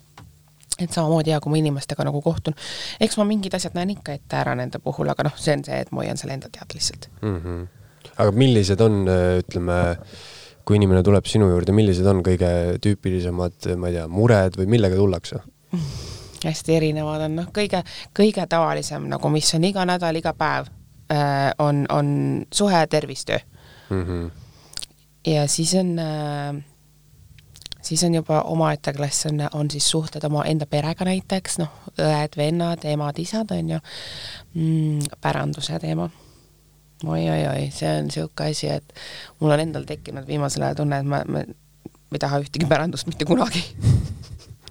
Et samamoodi ja kui ma inimestega nagu kohtun, eks ma mingid asjad näen ikka ette ära nende puhul, aga noh, see on see, et ma hoian selle enda teada lihtsalt mm. -hmm. aga millised on, ütleme, kui inimene tuleb sinu juurde, millised on kõige tüüpilisemad, ma ei tea, mured või millega tullakse hästi erinevad on, noh, kõige, kõige tavalisem nagu, mis on iga nädal, iga päev äh,, on, on suhe, tervistöö mm. -hmm. ja siis on äh, siis on juba omaette klass on, on siis suhted oma enda perega näiteks, noh, õed-vennad, emad-isad, on ju. Mm,, päranduse teema. Oi-oi-oi, see on niisugune asi, et mul on endal tekkinud viimasel ajal tunne, et ma, ma ei taha ühtegi pärandust mitte kunagi.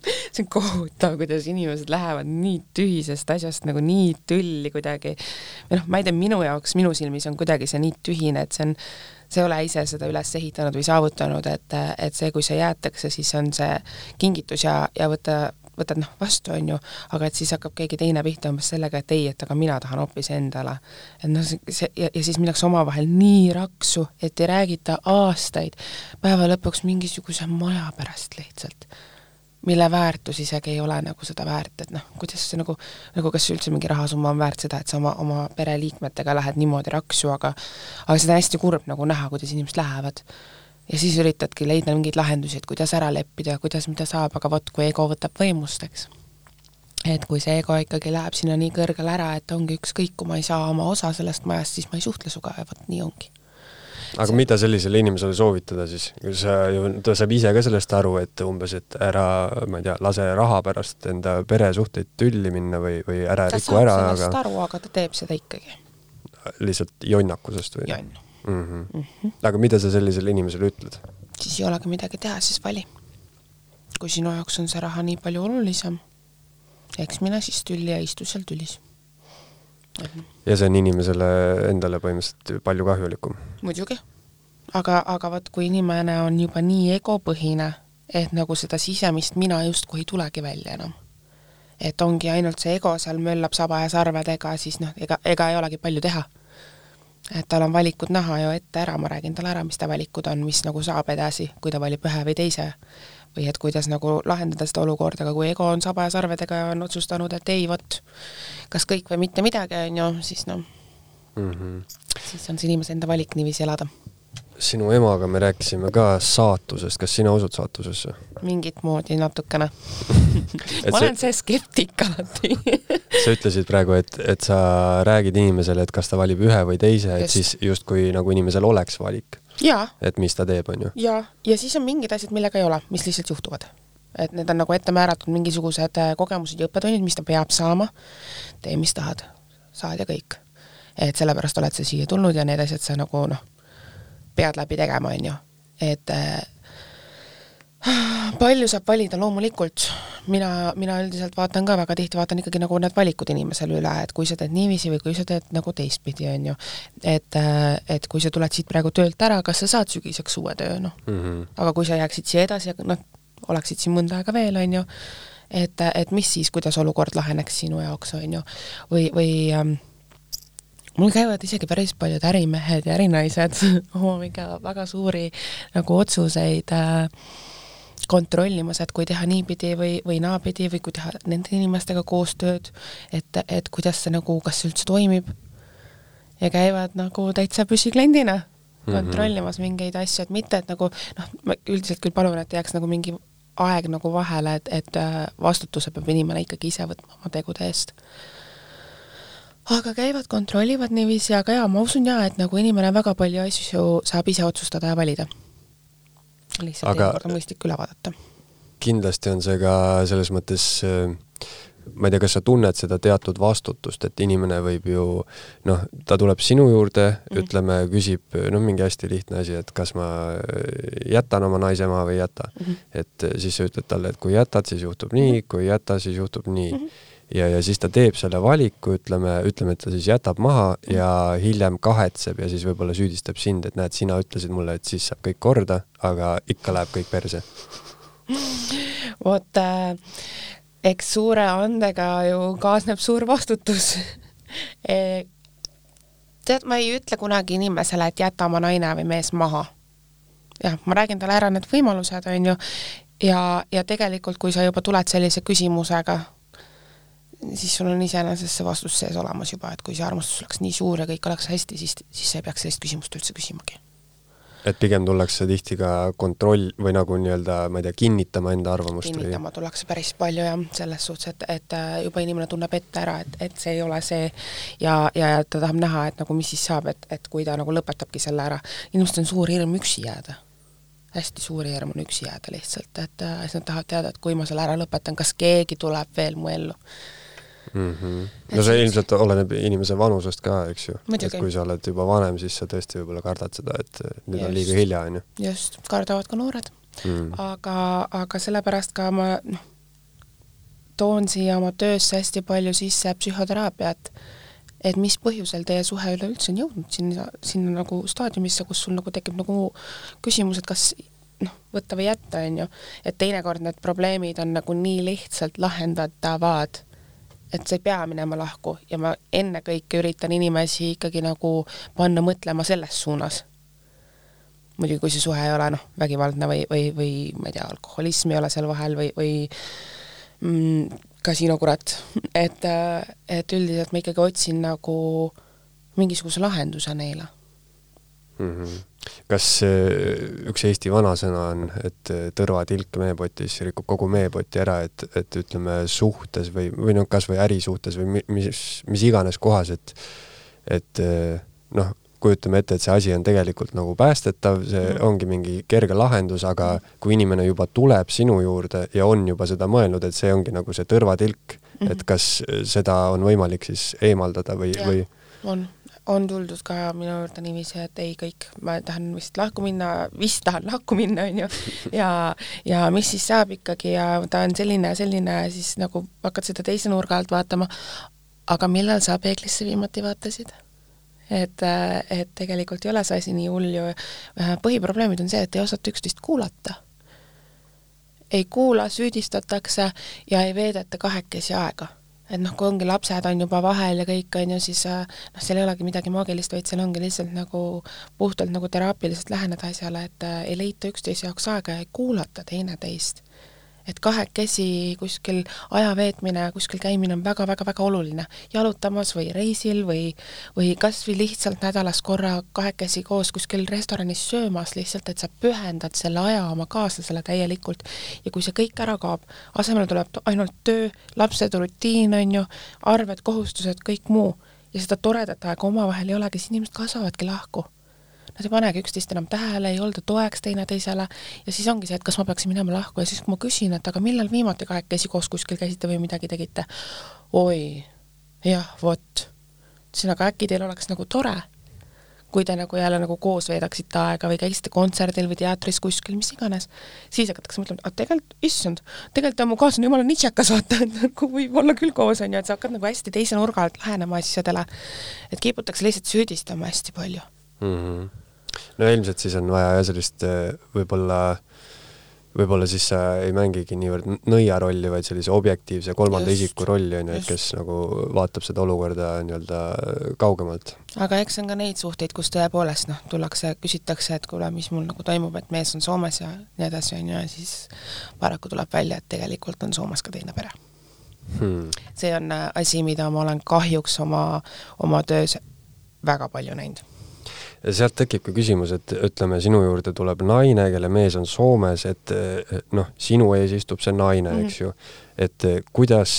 See on kohutav, kuidas inimesed lähevad nii tühisest asjast nagu nii tülli kuidagi. või noh, ma ei tea, minu jaoks, minu silmis on kuidagi see nii tühine, et see on sa ei ole ise seda üles ehitanud või saavutanud, et, et see, kui see jäetakse, siis on see kingitus ja, ja võtta, võtad noh vastu, on ju, aga et siis hakkab keegi teine pihta umbes sellega, et ei, et aga mina tahan hoopis endale. et noh, see ja, ja siis minnakse omavahel nii raksu, et ei räägita aastaid, päeva lõpuks mingisuguse maja pärast lihtsalt mille väärtus isegi ei ole nagu seda väärt, et noh, kuidas see nagu, nagu kas üldse mingi rahasumma on väärt seda, et sa oma, oma pereliikmetega lähed niimoodi raksu, aga aga seda on hästi kurb nagu näha, kuidas inimesed lähevad. ja siis üritadki leida mingeid lahendusi, et kuidas ära leppida, kuidas mida saab, aga vot, kui ego võtab võimust, eks. et kui see ego ikkagi läheb sinna nii kõrgele ära, et ongi ükskõik, kui ma ei saa oma osa sellest majast, siis ma ei suhtle sinuga ja vot nii ongi aga see... mida sellisele inimesele soovitada siis, sa ju, ta saab ise ka sellest aru, et umbes, et ära, ma ei tea, lase raha pärast enda peresuhteid tülli minna või, või ära ta riku ära, aga ta saab sellest aru, aga ta teeb seda ikkagi. lihtsalt jonnakusest või? jonn mm. -hmm. Mm -hmm. aga mida sa sellisele inimesele ütled? siis ei olegi midagi teha, siis vali. kui sinu jaoks on see raha nii palju olulisem, eks mine siis tülli ja istu seal tülis ja see on inimesele endale põhimõtteliselt palju kahjulikum. muidugi. aga, aga vot, kui inimene on juba nii egopõhine, et nagu seda sisemist mina justkui ei tulegi välja enam. et ongi ainult see ego seal möllab saba ja sarvedega, siis noh, ega, ega ei olegi palju teha. et tal on valikud näha ju ette ära, ma räägin talle ära, mis ta valikud on, mis nagu saab edasi, kui ta valib ühe või teise või et kuidas nagu lahendada seda olukorda, aga kui ego on saba ja sarvedega ja on otsustanud, et ei, vot, kas kõik või mitte midagi, on ju, siis noh mm -hmm., siis on see inimese enda valik niiviisi elada. sinu emaga me rääkisime ka saatusest, kas sina usud saatusesse? mingit moodi natukene ma olen see skeptik alati sa ütlesid praegu, et, et sa räägid inimesele, et kas ta valib ühe või teise, et siis justkui nagu inimesel oleks valik et mis ta teeb, on ju. ja, ja siis on mingid asjad, millega ei ole, mis lihtsalt juhtuvad. et need on nagu ette määratud mingisugused äh, kogemused ja õppetunnid, mis ta peab saama. tee, mis tahad, saad ja kõik. et sellepärast oled sa siia tulnud ja need asjad sa nagu noh, pead läbi tegema, on ju. et äh, palju saab valida, loomulikult. Mina, mina üldiselt vaatan ka väga tihti, vaatan ikkagi nagu need valikud inimesele üle, et kui sa teed niiviisi või kui sa teed nagu teistpidi, on ju. et, äh, et kui sa tuled siit praegu töölt ära, kas sa saad sügiseks uue töö, noh? Mm -hmm.. aga kui sa jääksid siia edasi, noh, oleksid siin mõnda aega veel, on ju, et, et mis siis, kuidas olukord laheneks sinu jaoks, on ju, või, või ähm, mul käivad isegi päris paljud ärimehed ja ärinaised oma mingi väga suuri nagu otsuseid äh, kontrollimas, et kui teha niipidi või, või naapidi või kui teha nende inimestega koostööd, et, et kuidas see nagu, kas see üldse toimib. ja käivad nagu täitsa püsikliendina mhm. kontrollimas mingeid asju, et mitte, et nagu noh, ma üldiselt küll palun, et jääks nagu mingi aeg nagu vahele, et, et äh, vastutuse peab inimene ikkagi ise võtma oma tegude eest. aga käivad, kontrollivad niiviisi, aga jaa, ma usun jaa, et nagu inimene väga palju asju saab ise otsustada ja valida lihtsalt aga teinekord on mõistlik üle vaadata. kindlasti on see ka selles mõttes ma ei tea, kas sa tunned seda teatud vastutust, et inimene võib ju noh, ta tuleb sinu juurde mm, -hmm. ütleme, küsib noh, mingi hästi lihtne asi, et kas ma jätan oma naise maha või ei jäta mm. -hmm. et siis sa ütled talle, et kui jätad, siis juhtub nii, mhm. kui ei jäta, siis juhtub nii mm. -hmm ja, ja siis ta teeb selle valiku, ütleme, ütleme, et ta siis jätab maha ja hiljem kahetseb ja siis võib-olla süüdistab sind, et näed, sina ütlesid mulle, et siis saab kõik korda, aga ikka läheb kõik perse. vot äh, eks suure andega ju kaasneb suur vastutus e, tead, ma ei ütle kunagi inimesele, et jäta oma naine või mees maha. jah, ma räägin talle ära need võimalused, on ju, ja, ja tegelikult, kui sa juba tuled sellise küsimusega, siis sul on iseenesest see vastus sees olemas juba, et kui see armastus oleks nii suur ja kõik oleks hästi, siis, siis sa ei peaks sellist küsimust üldse küsimagi et pigem tullakse tihti ka kontroll või nagu nii-öelda, ma ei tea, kinnitama enda arvamust kinnitama või? tullakse päris palju jah, selles suhtes, et, et äh, juba inimene tunneb ette ära, et, et see ei ole see ja, ja ta tahab näha, et nagu mis siis saab, et, et kui ta nagu lõpetabki selle ära. inimestel on suur hirm üksi jääda. hästi suur hirm on üksi jääda lihtsalt, et äh, siis nad tahavad teada, et kui ma selle ära lõpetan, kas keegi tuleb veel mu ellu mm. -hmm. no see ilmselt oleneb inimese vanusest ka, eks ju. et kui sa oled juba vanem, siis sa tõesti võib-olla kardad seda, et nüüd just. on liiga hilja, on ju. just, kardavad ka noored mm.. aga, aga sellepärast ka ma noh, toon siia oma töösse hästi palju sisse psühhoteraapiat, et mis põhjusel teie suhe üleüldse on jõudnud sinna, sinna nagu staadiumisse, kus sul nagu tekib nagu küsimus, et kas noh, võtta või jätta, on ju, et teinekord need probleemid on nagu nii lihtsalt lahendatavad et sa ei pea minema lahku ja ma ennekõike üritan inimesi ikkagi nagu panna mõtlema selles suunas. muidugi, kui see suhe ei ole noh, vägivaldne või, või, või ma ei tea, alkoholism ei ole seal vahel või, või mm, kasiinokurat, et, et üldiselt ma ikkagi otsin nagu mingisuguse lahenduse neile mm. -hmm kas üks Eesti vanasõna on, et tõrvatilk meepotis rikub kogu meepoti ära, et, et ütleme suhtes või, või noh, kas või ärisuhtes või mis, mis iganes kohas, et et noh, kujutame ette, et see asi on tegelikult nagu päästetav, see mm. ongi mingi kerge lahendus, aga kui inimene juba tuleb sinu juurde ja on juba seda mõelnud, et see ongi nagu see tõrvatilk mm, -hmm. et kas seda on võimalik siis eemaldada või, või on on tuldud ka minu juurde niiviisi, et ei kõik, ma tahan vist lahku minna, vist tahan lahku minna, onju, ja, ja mis siis saab ikkagi ja ta on selline ja selline siis nagu hakkad seda teise nurga alt vaatama, aga millal sa peeglisse viimati vaatasid? et, et tegelikult ei ole see asi nii hull ju, põhiprobleemid on see, et ei osata üksteist kuulata. ei kuula, süüdistatakse ja ei veedeta kahekesi aega et noh, kui ongi lapsed on juba vahel ja kõik, on ju, siis äh, noh, seal ei olegi midagi maagilist, vaid seal ongi lihtsalt nagu puhtalt nagu teraapiliselt läheneda asjale, et äh, ei leita üksteise jaoks aega ja ei kuulata teineteist et kahekesi kuskil aja veetmine, kuskil käimine on väga-väga-väga oluline. jalutamas või reisil või, või kas või lihtsalt nädalas korra kahekesi koos kuskil restoranis söömas lihtsalt, et sa pühendad selle aja oma kaaslasele täielikult. ja kui see kõik ära kaob, asemele tuleb ainult töö, lapsed, rutiin, on ju, arved, kohustused, kõik muu, ja seda toredat aega omavahel ei olegi, siis inimesed kasvavadki lahku nad ei panegi üksteist enam tähele, ei olda toeks teineteisele ja siis ongi see, et kas ma peaksin minema lahku ja siis, kui ma küsin, et aga millal viimati kahekesi koos kuskil käisite või midagi tegite, oi, jah, vot. ütlesin, aga äkki teil oleks nagu tore, kui te nagu jälle nagu koos veedaksite aega või käisite kontserdil või teatris kuskil, mis iganes, siis hakatakse mõtlema, et tegelikult, issand, tegelikult on mu kaaslane jumala nitšakas, vaata, et nagu võib olla küll koos, on ju, et sa hakkad nagu hästi teise nurga alt lähenema asjadele. et kiputakse lihtsalt süüdistama hästi palju mm. -hmm no ilmselt siis on vaja sellist äh, võib-olla, võib-olla siis sa ei mängigi niivõrd nõia rolli, vaid sellise objektiivse kolmanda just, isiku rolli, on ju, et kes nagu vaatab seda olukorda nii-öelda kaugemalt. aga eks on ka neid suhteid, kus tõepoolest noh, tullakse, küsitakse, et kuule, mis mul nagu toimub, et mees on Soomes ja nii edasi, on ju, ja siis paraku tuleb välja, et tegelikult on Soomes ka teine pere. Hmm.. see on äh, asi, mida ma olen kahjuks oma, oma töös väga palju näinud ja sealt tekibki küsimus, et ütleme, sinu juurde tuleb naine, kelle mees on Soomes, et noh, sinu ees istub see naine mm, -hmm. eks ju. et kuidas,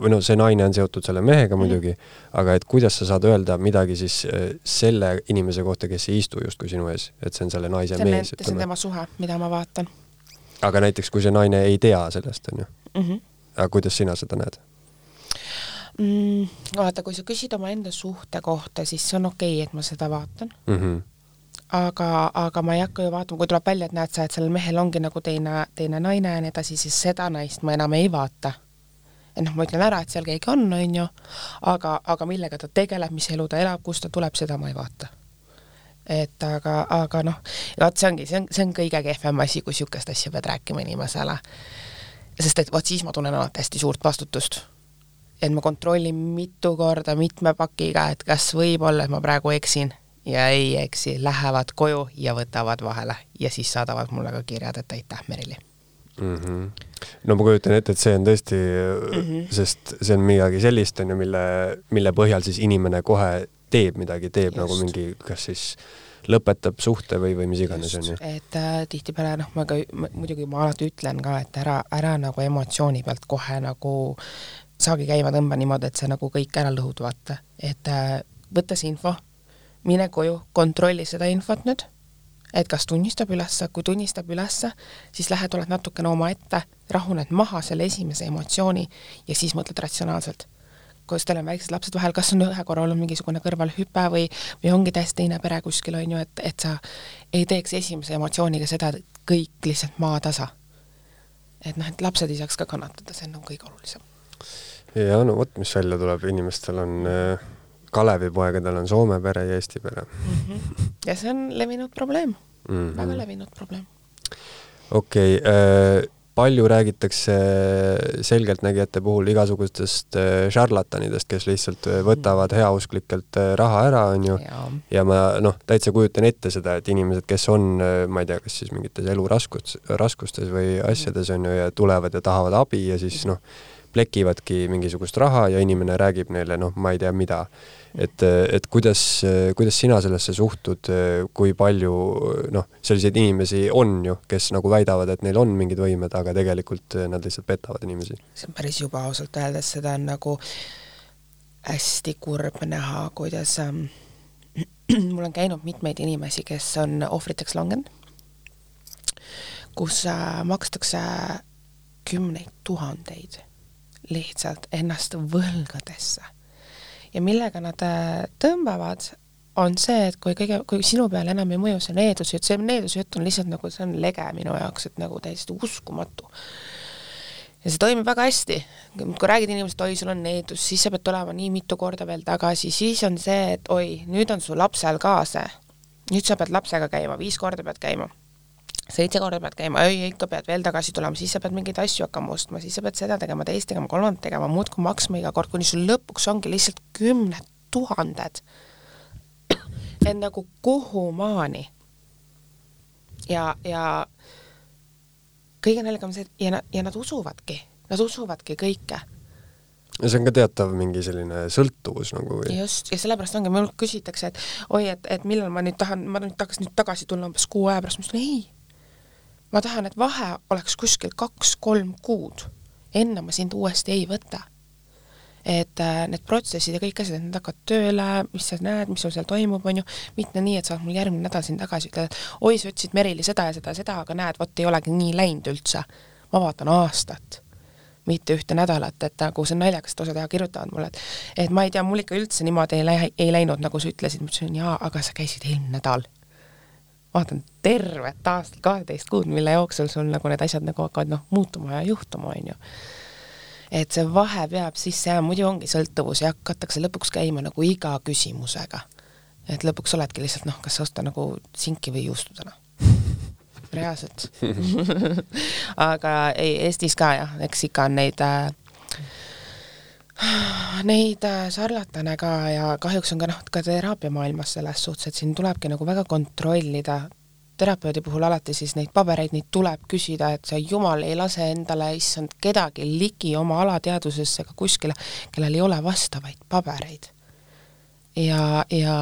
või noh, see naine on seotud selle mehega mhm. muidugi mm, -hmm. aga et kuidas sa saad öelda midagi siis selle inimese kohta, kes ei istu justkui sinu ees, et see on selle naise see mees, see on tema suhe, mida ma vaatan. aga näiteks, kui see naine ei tea sellest, on ju mm. -hmm. aga kuidas sina seda näed? Mm,? vaata, kui sa küsid omaenda suhte kohta, siis see on okei okay,, et ma seda vaatan mm. -hmm. aga, aga ma ei hakka ju vaatama, kui tuleb välja, et näed sa, et sellel mehel ongi nagu teine, teine naine ja nii edasi, siis seda naist ma enam ei vaata. et noh, ma ütlen ära, et seal keegi on, on ju, aga, aga millega ta tegeleb, mis elu ta elab, kust ta tuleb, seda ma ei vaata et aga, aga noh, vot see ongi, see on, see on kõige kehvem asi, kui niisugust asja pead rääkima inimesele sest et vot siis ma tunnen alati hästi suurt vastutust. Et ma kontrollin mitu korda mitme pakiga, et kas võib-olla, et ma praegu eksin ja ei eksi, lähevad koju ja võtavad vahele ja siis saadavad mulle ka kirjad, et aitäh, Merili mm. -hmm. no ma kujutan ette, et see on tõesti mm, -hmm. sest see on midagi sellist, on ju, mille, mille põhjal siis inimene kohe teeb midagi, teeb nagu Just. nagu mingi, kas siis lõpetab suhte või, või mis iganes, on ju. et äh, tihtipeale noh, ma ka muidugi ma alati ütlen ka, et ära, ära nagu emotsiooni pealt kohe nagu saagi käima tõmba niimoodi, et sa nagu kõik ära lõhud, vaata. et äh, võta see info mine koju, kontrolli seda infot nüüd, et kas tunnistab ülesse, kui tunnistab ülesse, siis lähed, oled natukene omaette, rahuned maha selle esimese emotsiooni ja siis mõtled ratsionaalselt. kus teil on väiksed lapsed vahel, kas on ühe korra olnud mingisugune kõrvalhüpe või, või ongi täiesti teine pere kuskil, on ju, et, et sa ei teeks esimese emotsiooniga seda, et kõik lihtsalt maatasa. et noh, et lapsed ei saaks ka kannatada, see on nagu kõige olulisem. Ja no vot, mis välja tuleb, inimestel on äh Kalevipoegadel on Soome pere ja Eesti pere mm. -hmm. ja see on levinud probleem mm, -hmm. väga levinud probleem. okei okay, äh,, palju räägitakse selgeltnägijate puhul igasugustest äh, šarlatanidest, kes lihtsalt äh, võtavad heausklikelt äh, raha ära, onju. ja ma noh, täitsa kujutan ette seda, et inimesed, kes on, ma ei tea, kas siis mingites eluraskustes, raskustes või asjades onju ja tulevad ja tahavad abi ja siis noh, plekivadki mingisugust raha ja inimene räägib neile noh, ma ei tea mida et, et kuidas, kuidas sina sellesse suhtud, kui palju noh, selliseid inimesi on ju, kes nagu väidavad, et neil on mingid võimed, aga tegelikult nad lihtsalt petavad inimesi? see on päris jube ausalt öeldes, seda on nagu hästi kurb näha, kuidas ähm, mul on käinud mitmeid inimesi, kes on ohvriteks langenud, kus äh, makstakse kümneid tuhandeid lihtsalt ennast võlgadesse ja millega nad äh, tõmbavad, on see, et kui kõige, kui sinu peale enam ei mõju see needusjutt, see needusjutt on lihtsalt nagu, see on lege minu jaoks, et nagu täiesti uskumatu. ja see toimib väga hästi. kui räägid inimesest, oi, sul on needus, siis sa pead tulema nii mitu korda veel tagasi, siis on see, et oi, nüüd on su lapsel ka see. nüüd sa pead lapsega käima, viis korda pead käima seitse korda pead käima, öö ikka pead veel tagasi tulema, siis sa pead mingeid asju hakkama ostma, siis sa pead seda tegema, teist tegema, kolmandat tegema, muudkui maksma iga kord, kuni sul lõpuks ongi lihtsalt kümned tuhanded. et nagu kuhumaani. ja, ja kõige naljakam see, ja nad, ja nad usuvadki, nad usuvadki kõike ja see on ka teatav mingi selline sõltuvus nagu või? just, ja sellepärast ongi, minult küsitakse, et oi, et, et millal ma nüüd tahan, ma nüüd tahaks nüüd tagasi tulla umbes kuu aja pärast, ma ütlen ei ma tahan, et vahe oleks kuskil kaks-kolm kuud, enne ma sind uuesti ei võta. et äh, need protsessid ja kõik asjad, et nad hakkavad tööle, mis sa näed, mis sul seal toimub, on ju, mitte nii, et sa oled mul järgmine nädal siin tagasi, ütled, et oi, sa ütlesid Merili seda ja seda ja seda, aga näed, vot ei olegi nii läinud üldse. ma vaatan aastat mitte ühte nädalat, et nagu see on naljakas, et osad kirjutavad mulle, et et ma ei tea, mul ikka üldse niimoodi ei lähe, ei läinud, nagu sa ütlesid, ma ütlesin jaa, aga sa käisid eelmine nädal vaatan tervet aastat, kaheteist kuud, mille jooksul sul nagu need asjad nagu hakkavad noh, muutuma ja juhtuma, on ju. et see vahe peab sisse jääma, muidu ongi sõltuvus ja hakatakse lõpuks käima nagu iga küsimusega. et lõpuks oledki lihtsalt noh, kas osta nagu sinki või juustu täna reaalselt aga ei, Eestis ka jah, eks ikka on neid äh, neid äh, ka ja kahjuks on ka noh, ka teraapiamaailmas selles suhtes, et siin tulebki nagu väga kontrollida, terapeudi puhul alati siis neid pabereid, neid tuleb küsida, et sa jumal ei lase endale, issand, kedagi ligi oma alateadvusesse ega kuskile, kellel ei ole vastavaid pabereid. ja, ja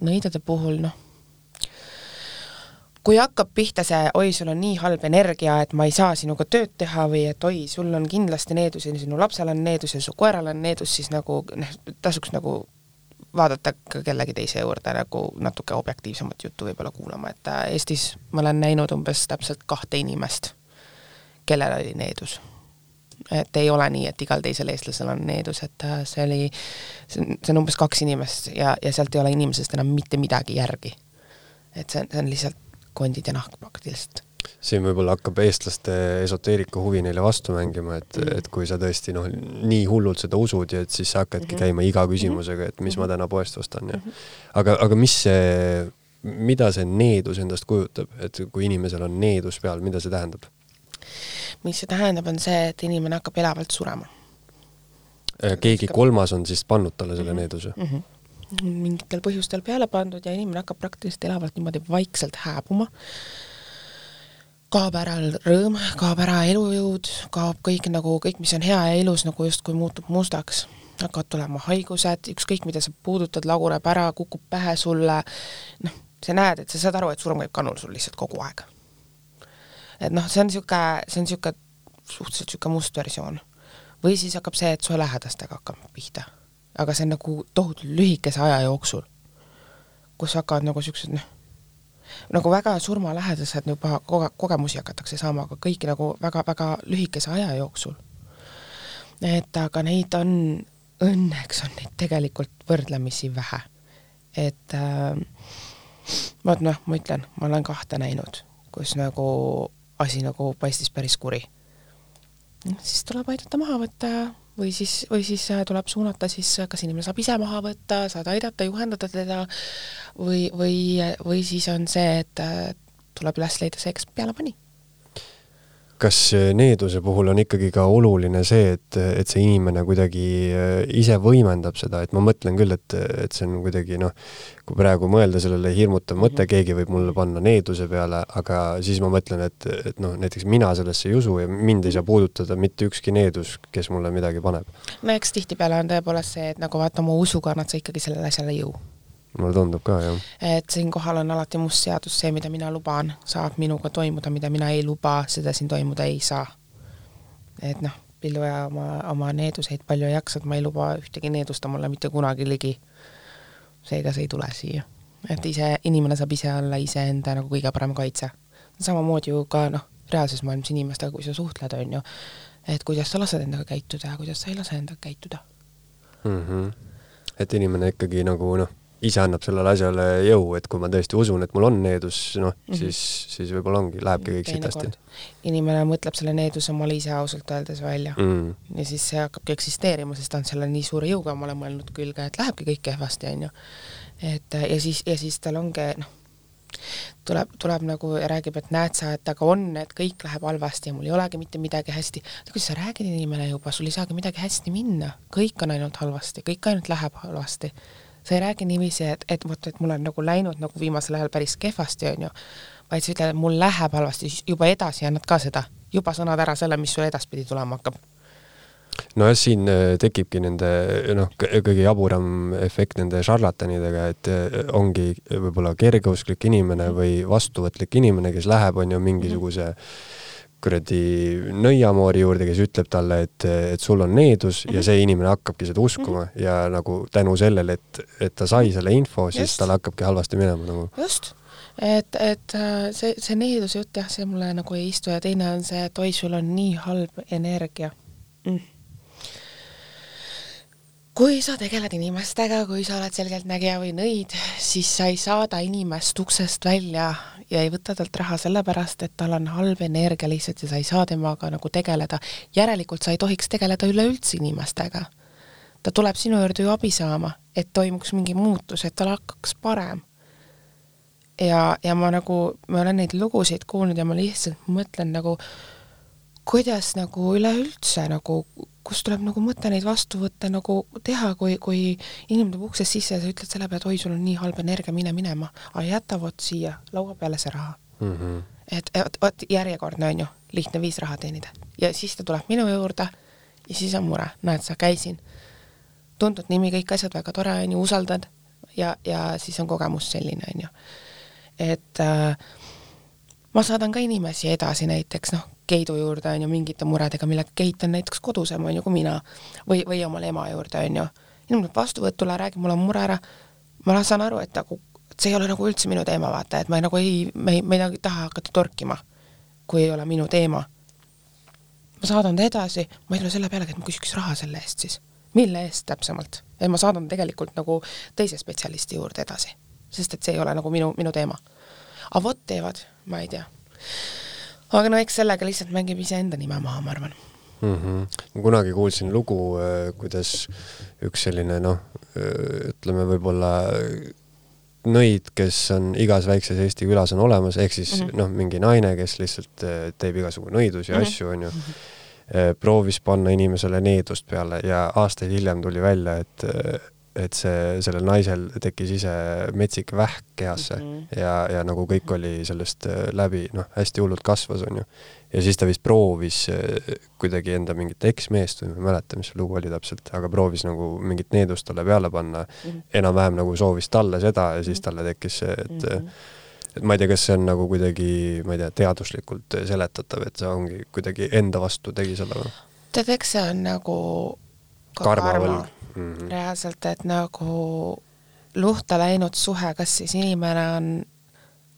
nõidade puhul noh kui hakkab pihta see, oi, sul on nii halb energia, et ma ei saa sinuga tööd teha või et oi, sul on kindlasti needus ja sinu lapsel on needus ja su koeral on needus, siis nagu noh, tasuks nagu vaadata ka kellegi teise juurde nagu natuke objektiivsemat juttu võib-olla kuulama, et äh, Eestis ma olen näinud umbes täpselt kahte inimest, kellel oli needus. et ei ole nii, et igal teisel eestlasel on needus, et äh, see oli, see on, see on umbes kaks inimest ja, ja sealt ei ole inimesest enam mitte midagi järgi. et see, see on lihtsalt kondid ja nahk praktiliselt siin võib-olla hakkab eestlaste esoteerika huvi neile vastu mängima, et mm., et kui sa tõesti noh, nii hullult seda usud ja et siis sa hakkadki mm -hmm. käima iga küsimusega, et mis mm -hmm. ma täna poest ostan ja mm -hmm. aga, aga mis see, mida see needus endast kujutab, et kui inimesel on needus peal, mida see tähendab? mis see tähendab, on see, et inimene hakkab elavalt surema. keegi kolmas on siis pannud talle selle mhm. needuse mm? -hmm mingitel põhjustel peale pandud ja inimene hakkab praktiliselt elavalt niimoodi vaikselt hääbuma. kaob ära rõõm, kaob ära elujõud, kaob kõik nagu, kõik, mis on hea ja ilus, nagu justkui muutub mustaks hakkavad tulema haigused, ükskõik mida sa puudutad, laguneb ära, kukub pähe sulle, noh, sa näed, et sa saad aru, et surm käib kannul sul lihtsalt kogu aeg. et noh, see on niisugune, see on niisugune suhteliselt niisugune must versioon. või siis hakkab see, et su lähedastega hakkab pihta. Aga see on nagu tohutult lühikese aja jooksul, kus hakkavad nagu niisugused noh, nagu väga surmalähedased juba koge-, kogemusi hakatakse saama, aga kõik nagu väga-väga lühikese aja jooksul. et aga neid on õnneks on neid tegelikult võrdlemisi vähe. et äh, vot noh, ma ütlen, ma olen kahte näinud, kus nagu asi nagu paistis päris kuri. siis tuleb aidata maha võtta või siis, või siis äh, tuleb suunata siis, kas inimene saab ise maha võtta, saad aidata, juhendada teda või, või, või siis on see, et äh, tuleb üles leida see, kes peale pani kas needuse puhul on ikkagi ka oluline see, et, et see inimene kuidagi äh, ise võimendab seda, et ma mõtlen küll, et, et see on kuidagi noh, kui praegu mõelda sellele hirmutav mõte, mhm. keegi võib mulle panna needuse peale, aga siis ma mõtlen, et, et noh, näiteks mina sellesse ei usu ja mind ei saa puudutada mitte ükski needus, kes mulle midagi paneb. no eks tihtipeale on tõepoolest see, et nagu vaata, oma usuga annad sa ikkagi sellele asjale jõu mulle tundub ka, jah. et siinkohal on alati must seadus, see, mida mina luban, saab minuga toimuda, mida mina ei luba, seda siin toimuda ei saa. et noh, Pillu ja oma, oma needuseid palju ei jaksa, et ma ei luba ühtegi needust mulle mitte kunagi ligi. seega see ei tule siia. et ise, inimene saab ise olla iseenda nagu kõige parem kaitse. samamoodi ju ka noh, reaalses maailmas inimestega, kui sa suhtled, on ju, et kuidas sa lased endaga käituda ja kuidas sa ei lase endaga käituda mm. -hmm. et inimene ikkagi nagu noh ise annab sellele asjale jõu, et kui ma tõesti usun, et mul on needus, noh mm, -hmm. siis, siis võib-olla ongi, lähebki kõik siit hästi. inimene mõtleb selle needuse omale ise ausalt öeldes välja mm. -hmm. ja siis see hakkabki eksisteerima, sest ta on selle nii suure jõuga omale mõelnud külge, et lähebki kõik kehvasti, onju. et ja siis, ja siis tal ongi noh, tuleb, tuleb nagu ja räägib, et näed sa, et aga on, et kõik läheb halvasti ja mul ei olegi mitte midagi hästi. kuidas sa räägid inimene juba, sul ei saagi midagi hästi minna, kõik on ainult halvasti, kõik ainult läheb halvasti sa ei räägi niiviisi, et, et vot, et mul on nagu läinud nagu viimasel ajal päris kehvasti, onju, vaid sa ütled, et mul läheb halvasti, siis juba edasi annad ka seda, juba sõnad ära selle, mis sul edaspidi tulema hakkab. Nojah, siin äh, tekibki nende noh, kõige jaburam efekt nende šarlatanidega, et äh, ongi võib-olla kergeusklik inimene või vastuvõtlik inimene, kes läheb, on ju, mingisuguse mm -hmm kuradi nõiamoori juurde, kes ütleb talle, et, et sul on needus mm -hmm. ja mhm. see inimene hakkabki seda uskuma mm -hmm. ja nagu tänu sellele, et, et ta sai selle info, siis tal hakkabki halvasti minema nagu. just, et, et äh, see, see needuse jutt jah, see mulle nagu ei istu ja teine on see, et oi, sul on nii halb energia mm kui sa tegeled inimestega, kui sa oled selgeltnägija või nõid, siis sa ei saada inimest uksest välja ja ei võta talt raha sellepärast, et tal on halb energia lihtsalt ja sa ei saa temaga nagu tegeleda. järelikult sa ei tohiks tegeleda üleüldse inimestega. ta tuleb sinu juurde ju abi saama, et toimuks mingi muutus, et tal hakkaks parem. ja, ja ma nagu, ma olen neid lugusid kuulnud ja ma lihtsalt mõtlen nagu, kuidas nagu üleüldse nagu kus tuleb nagu mõte neid vastu võtta, nagu teha, kui, kui inimene tuleb uksest sisse ja sa ütled selle peale, et oi, sul on nii halb energia, mine minema, aga jäta vot siia laua peale see raha. Mm. -hmm. et vot järjekordne on ju, lihtne viis raha teenida. Ja siis ta tuleb minu juurde ja siis on mure, näed sa, käisin, tuntud nimi, kõik asjad väga tore on ju, usaldad. Ja, ja siis on kogemus selline on ju, et äh, ma saadan ka inimesi edasi näiteks noh, Keidu juurde on ju mingite muredega, millega Keit on näiteks kodusem on ju kui mina või, või omale ema juurde on ju. inimene tuleb vastuvõtule, räägib mulle mure ära, ma saan aru, et nagu, see ei ole nagu üldse minu teema, vaata, et ma ei, nagu ei, me ei, me ei nagu taha hakata torkima, kui ei ole minu teema. ma saadan ta edasi, ma ei tule selle pealegi, et ma küsiks raha selle eest siis. mille eest täpsemalt? et ma saadan tegelikult nagu teise spetsialisti juurde edasi, sest et see ei ole nagu minu, minu teema. aga vot teevad, ma ei tea aga no eks sellega lihtsalt mängib iseenda nime maha, ma arvan mm. -hmm. ma kunagi kuulsin lugu, äh, kuidas üks selline noh, äh, ütleme võib-olla nõid, kes on igas väikses Eesti külas on olemas, ehk siis mm -hmm. noh, mingi naine, kes lihtsalt äh, teeb igasugu nõidusi ja mm -hmm. asju, onju. Äh, proovis panna inimesele needust peale ja aastaid hiljem tuli välja, et et see, sellel naisel tekkis ise metsik vähk kehasse mm -hmm. ja, ja nagu kõik oli sellest läbi, noh, hästi hullult kasvas, onju ja siis ta vist proovis äh, kuidagi enda mingit eksmeest või ma ei mäleta, mis see lugu oli täpselt, aga proovis nagu mingit needust talle peale panna mm -hmm. enam-vähem nagu soovis talle seda ja siis mhm. talle tekkis see, et mm -hmm. et ma ei tea, kas see on nagu kuidagi, ma ei tea, teaduslikult seletatav, et see ongi kuidagi enda vastu tegi selle või? tead, eks see on nagu ka karma, karma. Mm -hmm. reaalselt, et nagu luhta läinud suhe, kas siis inimene on,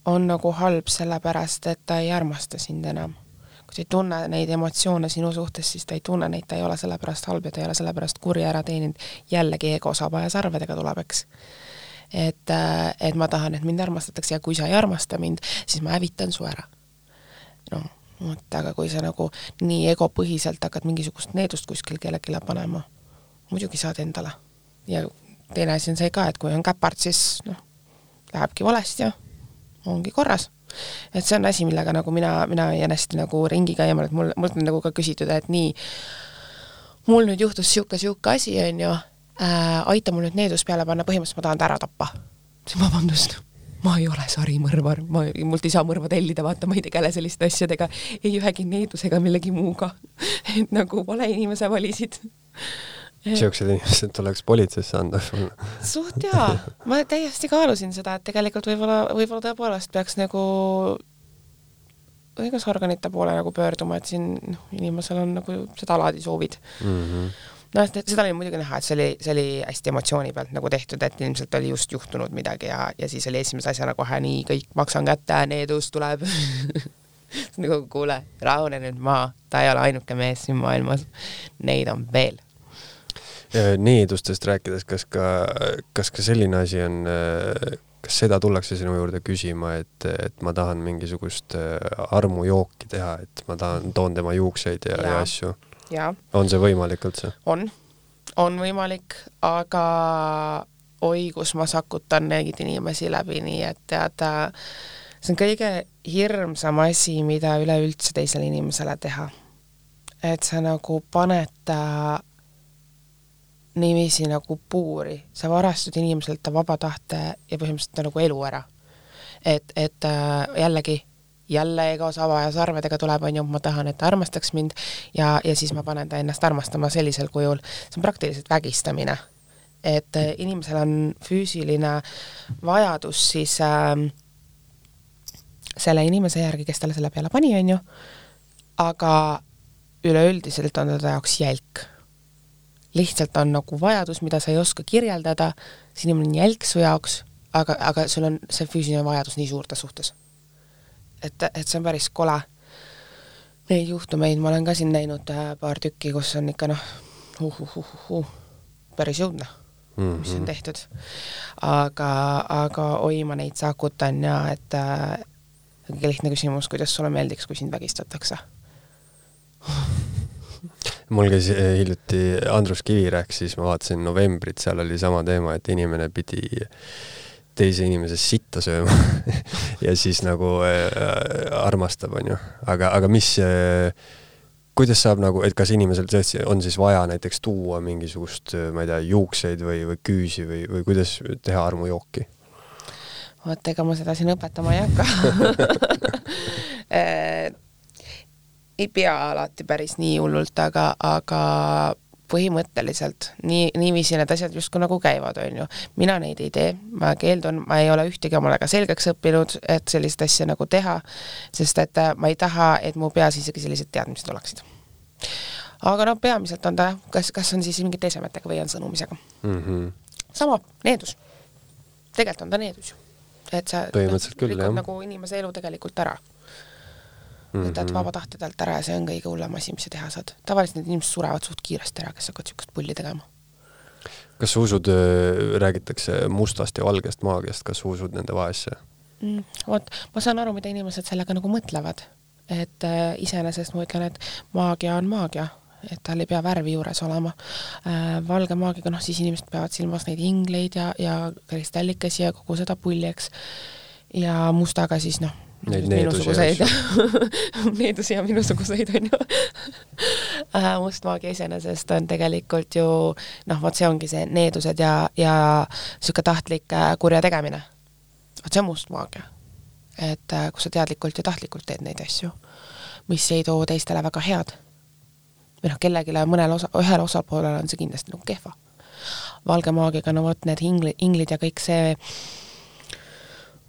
on nagu halb sellepärast, et ta ei armasta sind enam kui sa ei tunne neid emotsioone sinu suhtes, siis ta ei tunne neid, ta ei ole sellepärast halb ja ta ei ole sellepärast kurja ära teeninud. jällegi ego saba ja sarvedega tuleb, eks. et, äh, et ma tahan, et mind armastatakse ja kui sa ei armasta mind, siis ma hävitan su ära. noh, vot, aga kui sa nagu nii egopõhiselt hakkad mingisugust needust kuskil kellelegi panema, muidugi saad endale. ja teine asi on see ka, et kui on käpard, siis noh, lähebki valesti ja ongi korras et see on asi, millega nagu mina, mina jään hästi nagu ringi käima, et mul, mult on nagu ka küsitud, et nii, mul nüüd juhtus niisugune, niisugune asi, on ju äh,, aita mul nüüd needus peale panna, põhimõtteliselt ma tahan ta ära tappa. vabandust, ma ei ole sarimõrvar, ma, mult ei saa mõrva tellida, vaata, ma ei tegele selliste asjadega, ei ühegi needusega, millegi muuga. et nagu vale inimese valisid siuksed inimesed tuleks politseisse anda. Suht jaa, ma täiesti kaalusin seda, et tegelikult võib-olla, võib-olla tõepoolest peaks nagu õigusorganite poole nagu pöörduma, et siin noh, inimesel on nagu sedalaadi soovid. Mm. -hmm noh, et seda oli muidugi näha, et see oli, see oli hästi emotsiooni pealt nagu tehtud, et ilmselt oli just juhtunud midagi ja, ja siis oli esimese asjana kohe nii, kõik maksan kätte, needus tuleb. Nagu kuule, rahune nüüd maha, ta ei ole ainuke mees siin maailmas, neid on veel needustest rääkides, kas ka, kas ka selline asi on, kas seda tullakse sinu juurde küsima, et, et ma tahan mingisugust äh, armujooki teha, et ma tahan, toon tema juukseid ja, ja, ja asju? on see võimalik üldse? on, on võimalik, aga oi, kus ma sakutan neid inimesi läbi, nii et tead, see on kõige hirmsam asi, mida üleüldse teisele inimesele teha. et sa nagu paned ta niiviisi nagu puuri, sa varastad inimeselt ta vaba tahte ja põhimõtteliselt ta nagu elu ära. et, et äh, jällegi, jälle ego saba ja sarvedega tuleb, on ju, ma tahan, et ta armastaks mind ja, ja siis ma panen ta ennast armastama sellisel kujul, see on praktiliselt vägistamine. et äh, inimesel on füüsiline vajadus siis äh, selle inimese järgi, kes talle selle peale pani, on ju, aga üleüldiselt on ta ta jaoks jälk lihtsalt on nagu vajadus, mida sa ei oska kirjeldada, see inimene on jälk su jaoks, aga, aga sul on see füüsiline vajadus nii suur ta suhtes. et, et see on päris kole. Neid juhtumeid ma olen ka siin näinud äh, paar tükki, kus on ikka noh, uh-uh-uh-uh, päris õudne mm, -hmm. mis on tehtud. aga, aga oi, ma neid sakutan ja et äh, lihtne küsimus, kuidas sulle meeldiks, kui sind vägistatakse mul käis eh, hiljuti Andrus Kivi rääkis, ma vaatasin novembrit, seal oli sama teema, et inimene pidi teise inimese sitta sööma ja siis nagu äh, armastab, onju. aga, aga mis äh,, kuidas saab nagu, et kas inimesel tõesti on siis vaja näiteks tuua mingisugust, ma ei tea, juukseid või, või küüsi või, või kuidas teha armujooki? vot, ega ma seda siin õpetama ei hakka ei pea alati päris nii hullult, aga, aga põhimõtteliselt nii, niiviisi need asjad justkui nagu käivad, on ju. mina neid ei tee, ma keeldun, ma ei ole ühtegi omale ka selgeks õppinud, et sellist asja nagu teha, sest et äh, ma ei taha, et mu peas isegi sellised teadmised oleksid. aga noh, peamiselt on ta jah, kas, kas on siis mingite esemetega või on sõnumisega mm. -hmm. sama, needus. tegelikult on ta needus ju. et sa põhimõtteliselt küll, jah. nagu inimese elu tegelikult ära mm -hmm. võtad mhm. vaba tahte talt ära ja see on kõige hullem asi, mis sa teha saad. tavaliselt need inimesed surevad suht kiiresti ära, kes hakkavad niisugust pulli tegema. kas sa usud, äh, räägitakse mustast ja valgest maagiast, kas sa usud nende vahesse mm,? vot, ma saan aru, mida inimesed sellega nagu mõtlevad. et äh, iseenesest ma ütlen, et maagia on maagia, et tal ei pea värvi juures olema. valge maagiga, noh siis inimesed peavad silmas neid ingleid ja, ja kristallikesi ja kogu seda pulli, eks. ja mustaga siis noh, Neid needusi needusi ja minusuguseid on ju mustmaagia iseenesest on tegelikult ju noh, vot see ongi see needused ja, ja niisugune tahtlik kurja tegemine. vot see on mustmaagia. et kus sa teadlikult ja tahtlikult teed neid asju, mis ei too teistele väga head. või noh, kellelegi, mõnel osa, ühel osapoolel on see kindlasti nagu kehva. valge maagiaga, no vot need ingli, inglid ja kõik see.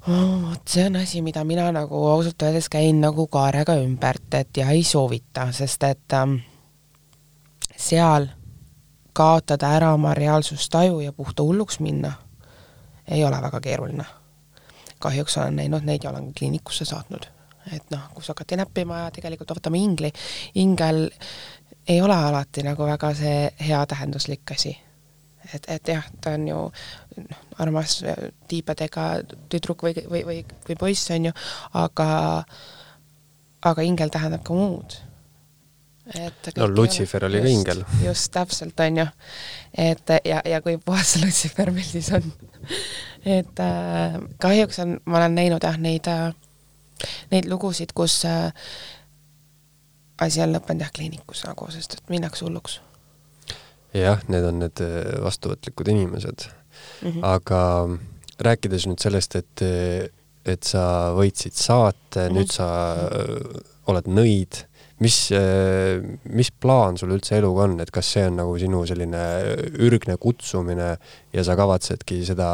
Vot see on asi, mida mina nagu ausalt öeldes käin nagu kaarega ümbert, et ja ei soovita, sest et ähm, seal kaotada ära oma reaalsustaju ja puhta hulluks minna ei ole väga keeruline. kahjuks olen näinud neid ja olen kliinikusse saatnud. et noh, kus hakati näppima ja tegelikult võtame ingli, ingel ei ole alati nagu väga see heatähenduslik asi et, et jah, ta on ju noh, armas tiibadega tüdruk või, või, või, või poiss, on ju, aga, aga ingel tähendab ka muud. et no Lutsifer oli ka ingel. just, täpselt, on ju. et ja, ja kui puhas Lutsifer meil siis on et äh, kahjuks on, ma olen näinud jah, neid äh,, neid lugusid, kus äh, asi on lõppenud jah, kliinikus nagu, sest et minnakse hulluks jah, need on need äh, vastuvõtlikud inimesed mm. -hmm. aga rääkides nüüd sellest, et, et sa võitsid saate mm, -hmm. nüüd sa äh, oled nõid, mis, äh, mis plaan sul üldse eluga on, et kas see on nagu sinu selline ürgne kutsumine ja sa kavatsedki seda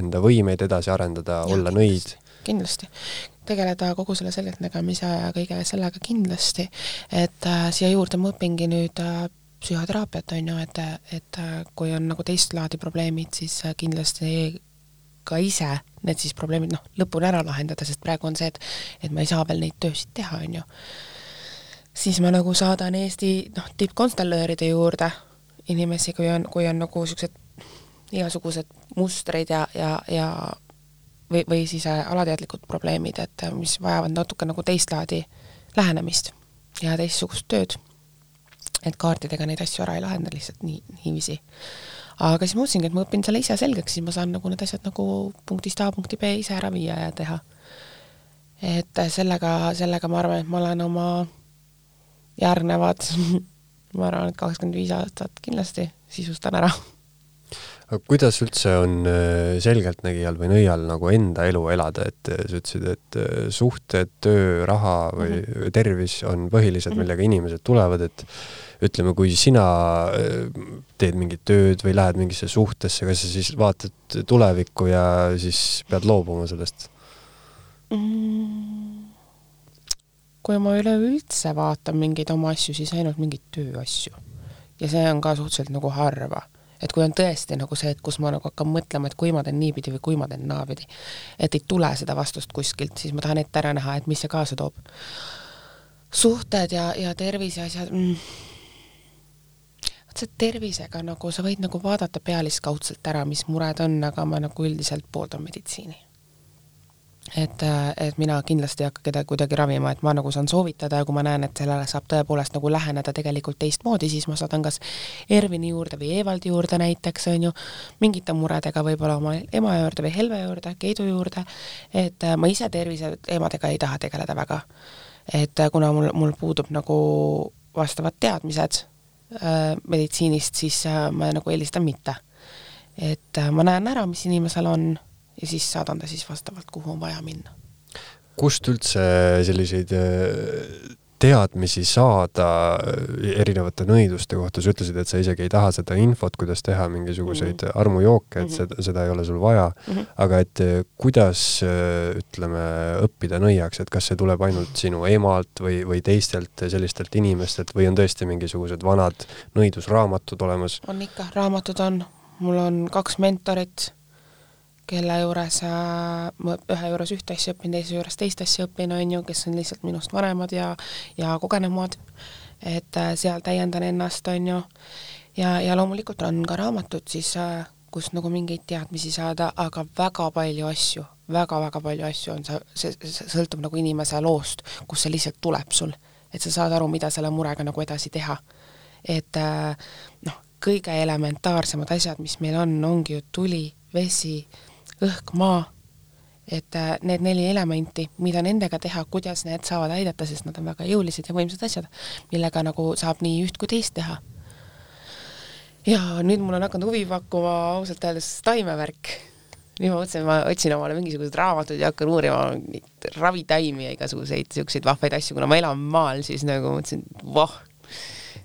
enda võimeid edasi arendada, olla nõid? kindlasti, tegeleda kogu selle selgeltnägemise ja kõige sellega kindlasti, et äh, siia juurde ma õpingi nüüd äh, psühhoteraapiat, on ju, et, et kui on nagu teist laadi probleemid, siis kindlasti ka ise need siis probleemid noh, lõpuni ära lahendada, sest praegu on see, et et ma ei saa veel neid töösid teha, on ju. siis ma nagu saadan Eesti noh, tippkonstellööride juurde inimesi, kui on, kui on nagu niisugused igasugused mustrid ja, ja, ja või, või siis äh, alateadlikud probleemid, et mis vajavad natuke nagu teist laadi lähenemist ja teistsugust tööd et kaartidega neid asju ära ei lahenda lihtsalt nii, niiviisi. aga siis ma mõtlesingi, et ma õpin selle ise selgeks, siis ma saan nagu need asjad nagu punktist A punkti B ise ära viia ja teha. et sellega, sellega ma arvan, et ma olen oma järgnevad ma arvan, et kakskümmend viis aastat kindlasti sisustan ära aga kuidas üldse on äh, selgeltnägijal või nõial nagu enda elu elada, et äh, sa ütlesid, et äh, suhted, töö, raha või mm -hmm. tervis on põhilised, mhm. millega inimesed tulevad, et ütleme, kui sina teed mingit tööd või lähed mingisse suhtesse, kas sa siis vaatad tulevikku ja siis pead loobuma sellest mm.? kui ma üleüldse vaatan mingeid oma asju, siis ainult mingeid tööasju. ja see on ka suhteliselt nagu harva et kui on tõesti nagu see, et kus ma nagu hakkan mõtlema, et kui ma teen niipidi või kui ma teen naapidi, et ei tule seda vastust kuskilt, siis ma tahan ette ära näha, et mis see kaasa toob. suhted ja, ja tervise asjad mm., vot see tervisega nagu sa võid nagu vaadata pealiskaudselt ära, mis mured on, aga ma nagu üldiselt pooldan meditsiini et, et mina kindlasti ei hakka kedagi kuidagi ravima, et ma nagu saan soovitada ja kui ma näen, et sellele saab tõepoolest nagu läheneda tegelikult teistmoodi, siis ma saadan kas Ervini juurde või Eevaldi juurde näiteks, on ju, mingite muredega võib-olla oma ema juurde või Helve juurde, Keidu juurde, et ma ise terviseteemadega ei taha tegeleda väga. et kuna mul, mul puudub nagu vastavad teadmised äh, meditsiinist, siis äh, ma nagu eelistan mitte. et äh, ma näen ära, mis inimesel on ja siis saadan ta siis vastavalt, kuhu on vaja minna. kust üldse selliseid äh, teadmisi saada äh, erinevate nõiduste kohta, sa ütlesid, et sa isegi ei taha seda infot, kuidas teha mingisuguseid mm -hmm. armujooke, et mm -hmm. seda, seda ei ole sul vaja mm, -hmm. aga et äh, kuidas ütleme, õppida nõiaks, et kas see tuleb ainult sinu emalt või, või teistelt sellistelt inimestelt või on tõesti mingisugused vanad nõidusraamatud olemas? on ikka, raamatud on, mul on kaks mentorit kelle juures ma ühe juures ühte asja õpin, teise juures teist asja õpin, on ju, kes on lihtsalt minust vanemad ja, ja kogenumad, et äh, seal täiendan ennast, on ju, ja, ja loomulikult on ka raamatud siis, äh, kust nagu mingeid teadmisi saada, aga väga palju asju väga,, väga-väga palju asju on, see, see sõltub nagu inimese loost, kust see lihtsalt tuleb sul. et sa saad aru, mida selle murega nagu edasi teha. et äh, noh, kõige elementaarsemad asjad, mis meil on, ongi ju tuli, vesi, õhk, maa et äh, need neli elementi, mida nendega teha, kuidas need saavad aidata, sest nad on väga jõulised ja võimsad asjad, millega nagu saab nii üht kui teist teha. ja nüüd mul on hakanud huvi pakkuma ausalt öeldes taimevärk. nüüd ma mõtlesin, ma otsin omale mingisugused raamatud ja hakkan uurima ravitaimi ja igasuguseid siukseid vahvaid asju, kuna ma elan maal, siis nagu mõtlesin, voh,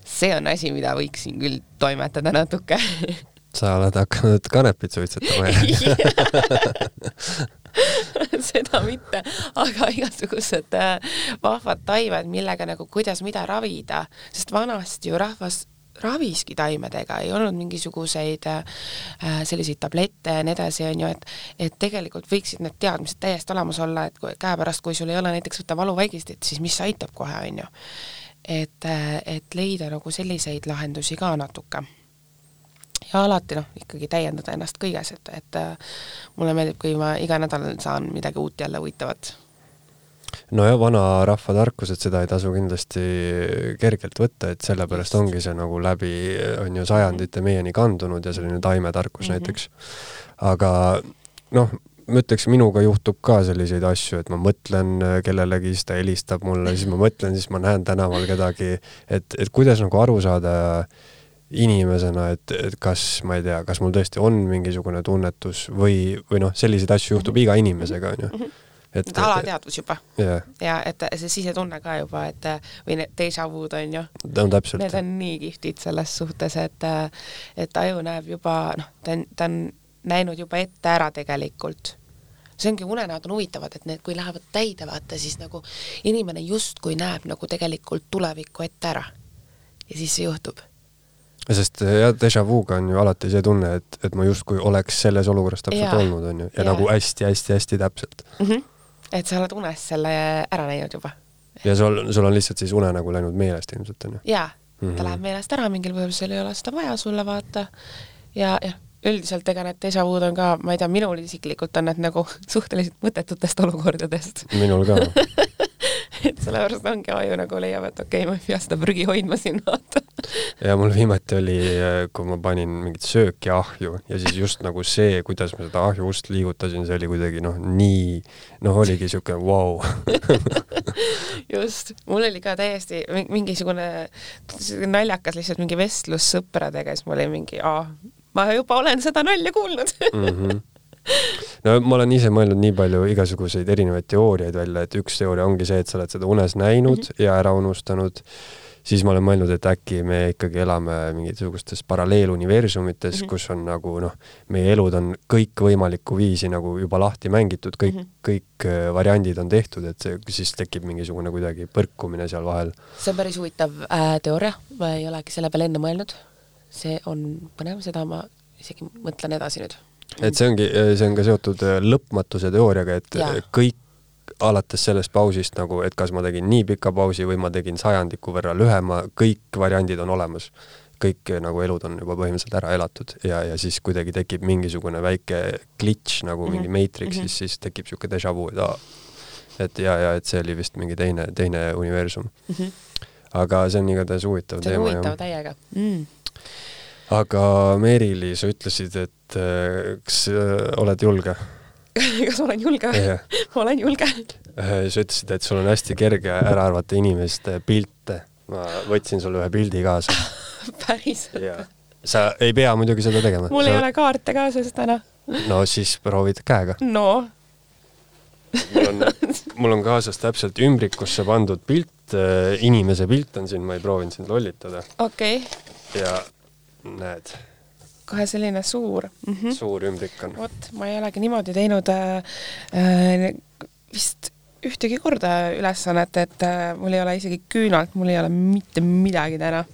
see on asi, mida võiksin küll toimetada natuke sa oled hakanud kanepit suitsetama seda mitte, aga igasugused äh, vahvad taimed, millega nagu kuidas mida ravida, sest vanasti ju rahvas raviski taimedega, ei olnud mingisuguseid äh, selliseid tablette ja nii edasi, on ju, et et tegelikult võiksid need teadmised täiesti olemas olla, et kui käepärast, kui sul ei ole näiteks võtta valuvaigistit, siis mis aitab kohe, on ju. et, äh, et leida nagu selliseid lahendusi ka natuke ja alati noh, ikkagi täiendada ennast kõiges, et, et äh, mulle meeldib, kui ma iga nädal saan midagi uut jälle huvitavat. no ja vanarahva tarkus, et seda ei tasu kindlasti kergelt võtta, et sellepärast ongi see nagu läbi, on ju, sajandite meieni kandunud ja selline taimetarkus mm -hmm. näiteks. aga noh, ma ütleks, minuga juhtub ka selliseid asju, et ma mõtlen kellelegi, siis ta helistab mulle, siis ma mõtlen, siis ma näen tänaval kedagi, et, et kuidas nagu aru saada äh, inimesena, et, et kas, ma ei tea, kas mul tõesti on mingisugune tunnetus või, või noh, selliseid asju juhtub mm -hmm. iga inimesega, onju mhm. et, et alateadvus juba yeah. ja et see sisetunne ka juba, et või need déjà vu'd on ju. no täpselt. Need on nii kihvtid selles suhtes, et et aju näeb juba noh, ta on, ta on näinud juba ette ära tegelikult see ongi, unenäod on huvitavad, et need, kui lähevad täide, vaata siis nagu inimene justkui näeb nagu tegelikult tulevikku ette ära. ja siis see juhtub sest eh, jah, déjà vu'ga on ju alati see tunne, et, et ma justkui oleks selles olukorras täpselt ja, olnud, on ju, ja, ja nagu hästi-hästi-hästi täpselt mm. -hmm. et sa oled unes selle ära näinud juba. ja sul, sul on lihtsalt siis unenägu läinud meelest ilmselt, on ju? jaa, ta mm -hmm. läheb meelest ära, mingil põhjusel ei ole seda vaja sulle vaata ja, jah, üldiselt ega need déjà vu'd on ka, ma ei tea, minul isiklikult on need nagu suhteliselt mõttetutest olukordadest. minul ka et sellepärast ongi aju nagu leiab, et okei okay,, ma ei pea seda prügi hoidma siin, vaata. ja mul viimati oli, kui ma panin mingit sööki ahju ja siis just nagu see, kuidas ma seda ahju ust liigutasin, see oli kuidagi noh, nii, noh, oligi siuke vau just, mul oli ka täiesti mingisugune naljakas lihtsalt mingi vestlus sõpradega, siis mul oli mingi, aa, ma juba olen seda nalja kuulnud mm. -hmm no ma olen ise mõelnud nii palju igasuguseid erinevaid teooriaid välja, et üks teooria ongi see, et sa oled seda unes näinud mm -hmm. ja ära unustanud, siis ma olen mõelnud, et äkki me ikkagi elame mingisugustes paralleeluniversumites mm, -hmm. kus on nagu noh, meie elud on kõikvõimalikku viisi nagu juba lahti mängitud, kõik mm, -hmm. kõik äh, variandid on tehtud, et see, siis tekib mingisugune kuidagi põrkumine seal vahel. see on päris huvitav äh, teooria, ma ei olegi selle peale enne mõelnud. see on põnev, seda ma isegi mõtlen edasi nüüd et see ongi, see on ka seotud äh, lõpmatuse teooriaga, et ja. kõik alates sellest pausist nagu, et kas ma tegin nii pika pausi või ma tegin sajandiku võrra lühema, kõik variandid on olemas. kõik äh, nagu elud on juba põhimõtteliselt ära elatud ja, ja siis kuidagi tekib mingisugune väike glitch nagu mm -hmm. mingi Matrix mm, -hmm. siis, siis tekib niisugune déjà vu, et aa, et ja, ja et see oli vist mingi teine, teine universum mm. -hmm. aga see on igatahes huvitav teema. see on huvitav täiega mm aga Meerili, sa ütlesid, et äh, kas äh, oled julge? kas olen julge yeah.? ma olen julge. Äh, sa ütlesid, et sul on hästi kerge ära arvata inimeste pilte. ma võtsin sulle ühe pildi kaasa päriselt yeah.? sa ei pea muidugi seda tegema. mul sa... ei ole kaarte kaasas täna. no siis proovid käega. no mul on, mul on kaasas täpselt ümbrikusse pandud pilt, inimese pilt on siin, ma ei proovinud sind lollitada. okei okay.. ja näed. kohe selline suur mm. -hmm. suur ümbrik on. vot, ma ei olegi niimoodi teinud äh, äh, vist ühtegi korda ülesannet, et äh, mul ei ole isegi küünalt, mul ei ole mitte midagi täna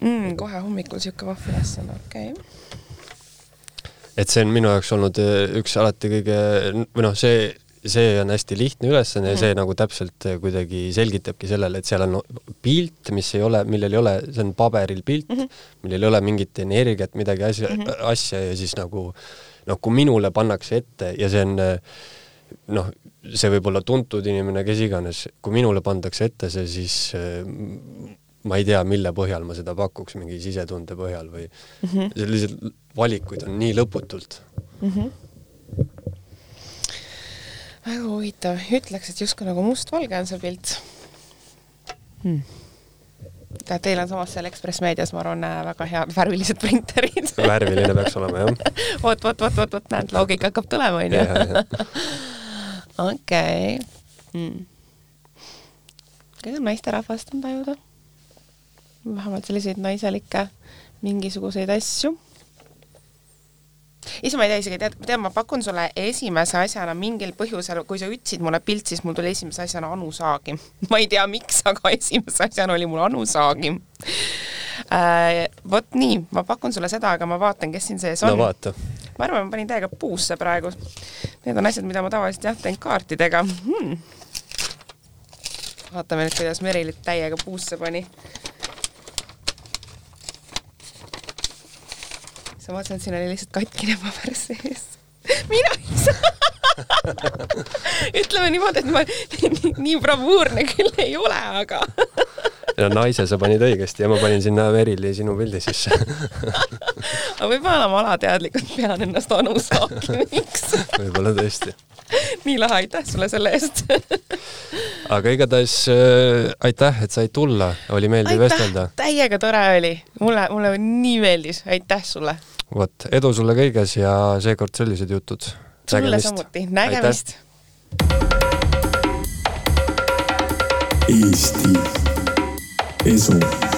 mm,. kohe hommikul sihuke vahva ülesanne, okei okay et see on minu jaoks olnud äh, üks alati kõige, või noh, see see on hästi lihtne ülesanne ja mm -hmm. see nagu täpselt äh, kuidagi selgitabki sellele, et seal on pilt, mis ei ole, millel ei ole, see on paberil pilt mm, -hmm. millel ei ole mingit energiat, midagi asja mm, -hmm. asja ja siis nagu noh, kui minule pannakse ette ja see on noh, see võib olla tuntud inimene, kes iganes, kui minule pandakse ette see, siis ma ei tea, mille põhjal ma seda pakuks, mingi sisetunde põhjal või mm -hmm. selliseid valikuid on nii lõputult mm. -hmm. Väga huvitav, ütleks, et justkui nagu mustvalge on see pilt hmm teil on samas seal Ekspress Meedias, ma arvan, väga head värvilised printerid värviline peaks olema, jah. vot, vot, vot, vot, vot, näed, loogika hakkab tulema, onju. okei. Hmm. kõige naisterahvast on tajuda vähemalt selliseid naiselikke mingisuguseid asju. Issand, ma ei tea isegi, tead, tead, ma pakun sulle esimese asjana mingil põhjusel, kui sa ütlesid mulle pilt, siis mul tuli esimese asjana Anu Saagim. ma ei tea, miks, aga esimese asjana oli mul Anu Saagim äh,. vot nii, ma pakun sulle seda, aga ma vaatan, kes siin sees on. no vaata. ma arvan, ma panin täiega puusse praegu. Need on asjad, mida ma tavaliselt jah, teen kaartidega hmm.. vaatame nüüd, kuidas Merilit täiega puusse pani sa vaatasid, et siin oli lihtsalt katkine paber sees. mina ei saa. Ütleme niimoodi, et ma nii, nii bravuurne küll ei ole, aga ja naise sa panid õigesti ja ma panin sinna Merili sinu pildi sisse. Aga võib-olla ma alateadlikult pean ennast Anu Saakimiks võib-olla tõesti. nii lahe, aitäh sulle selle eest. Aga igatahes äh, aitäh, et said tulla, oli meeldiv vestelda. täiega tore oli, mulle, mulle nii meeldis, aitäh sulle vot, edu sulle kõiges ja seekord sellised jutud. sulle samuti, nägemist. Eesti Esu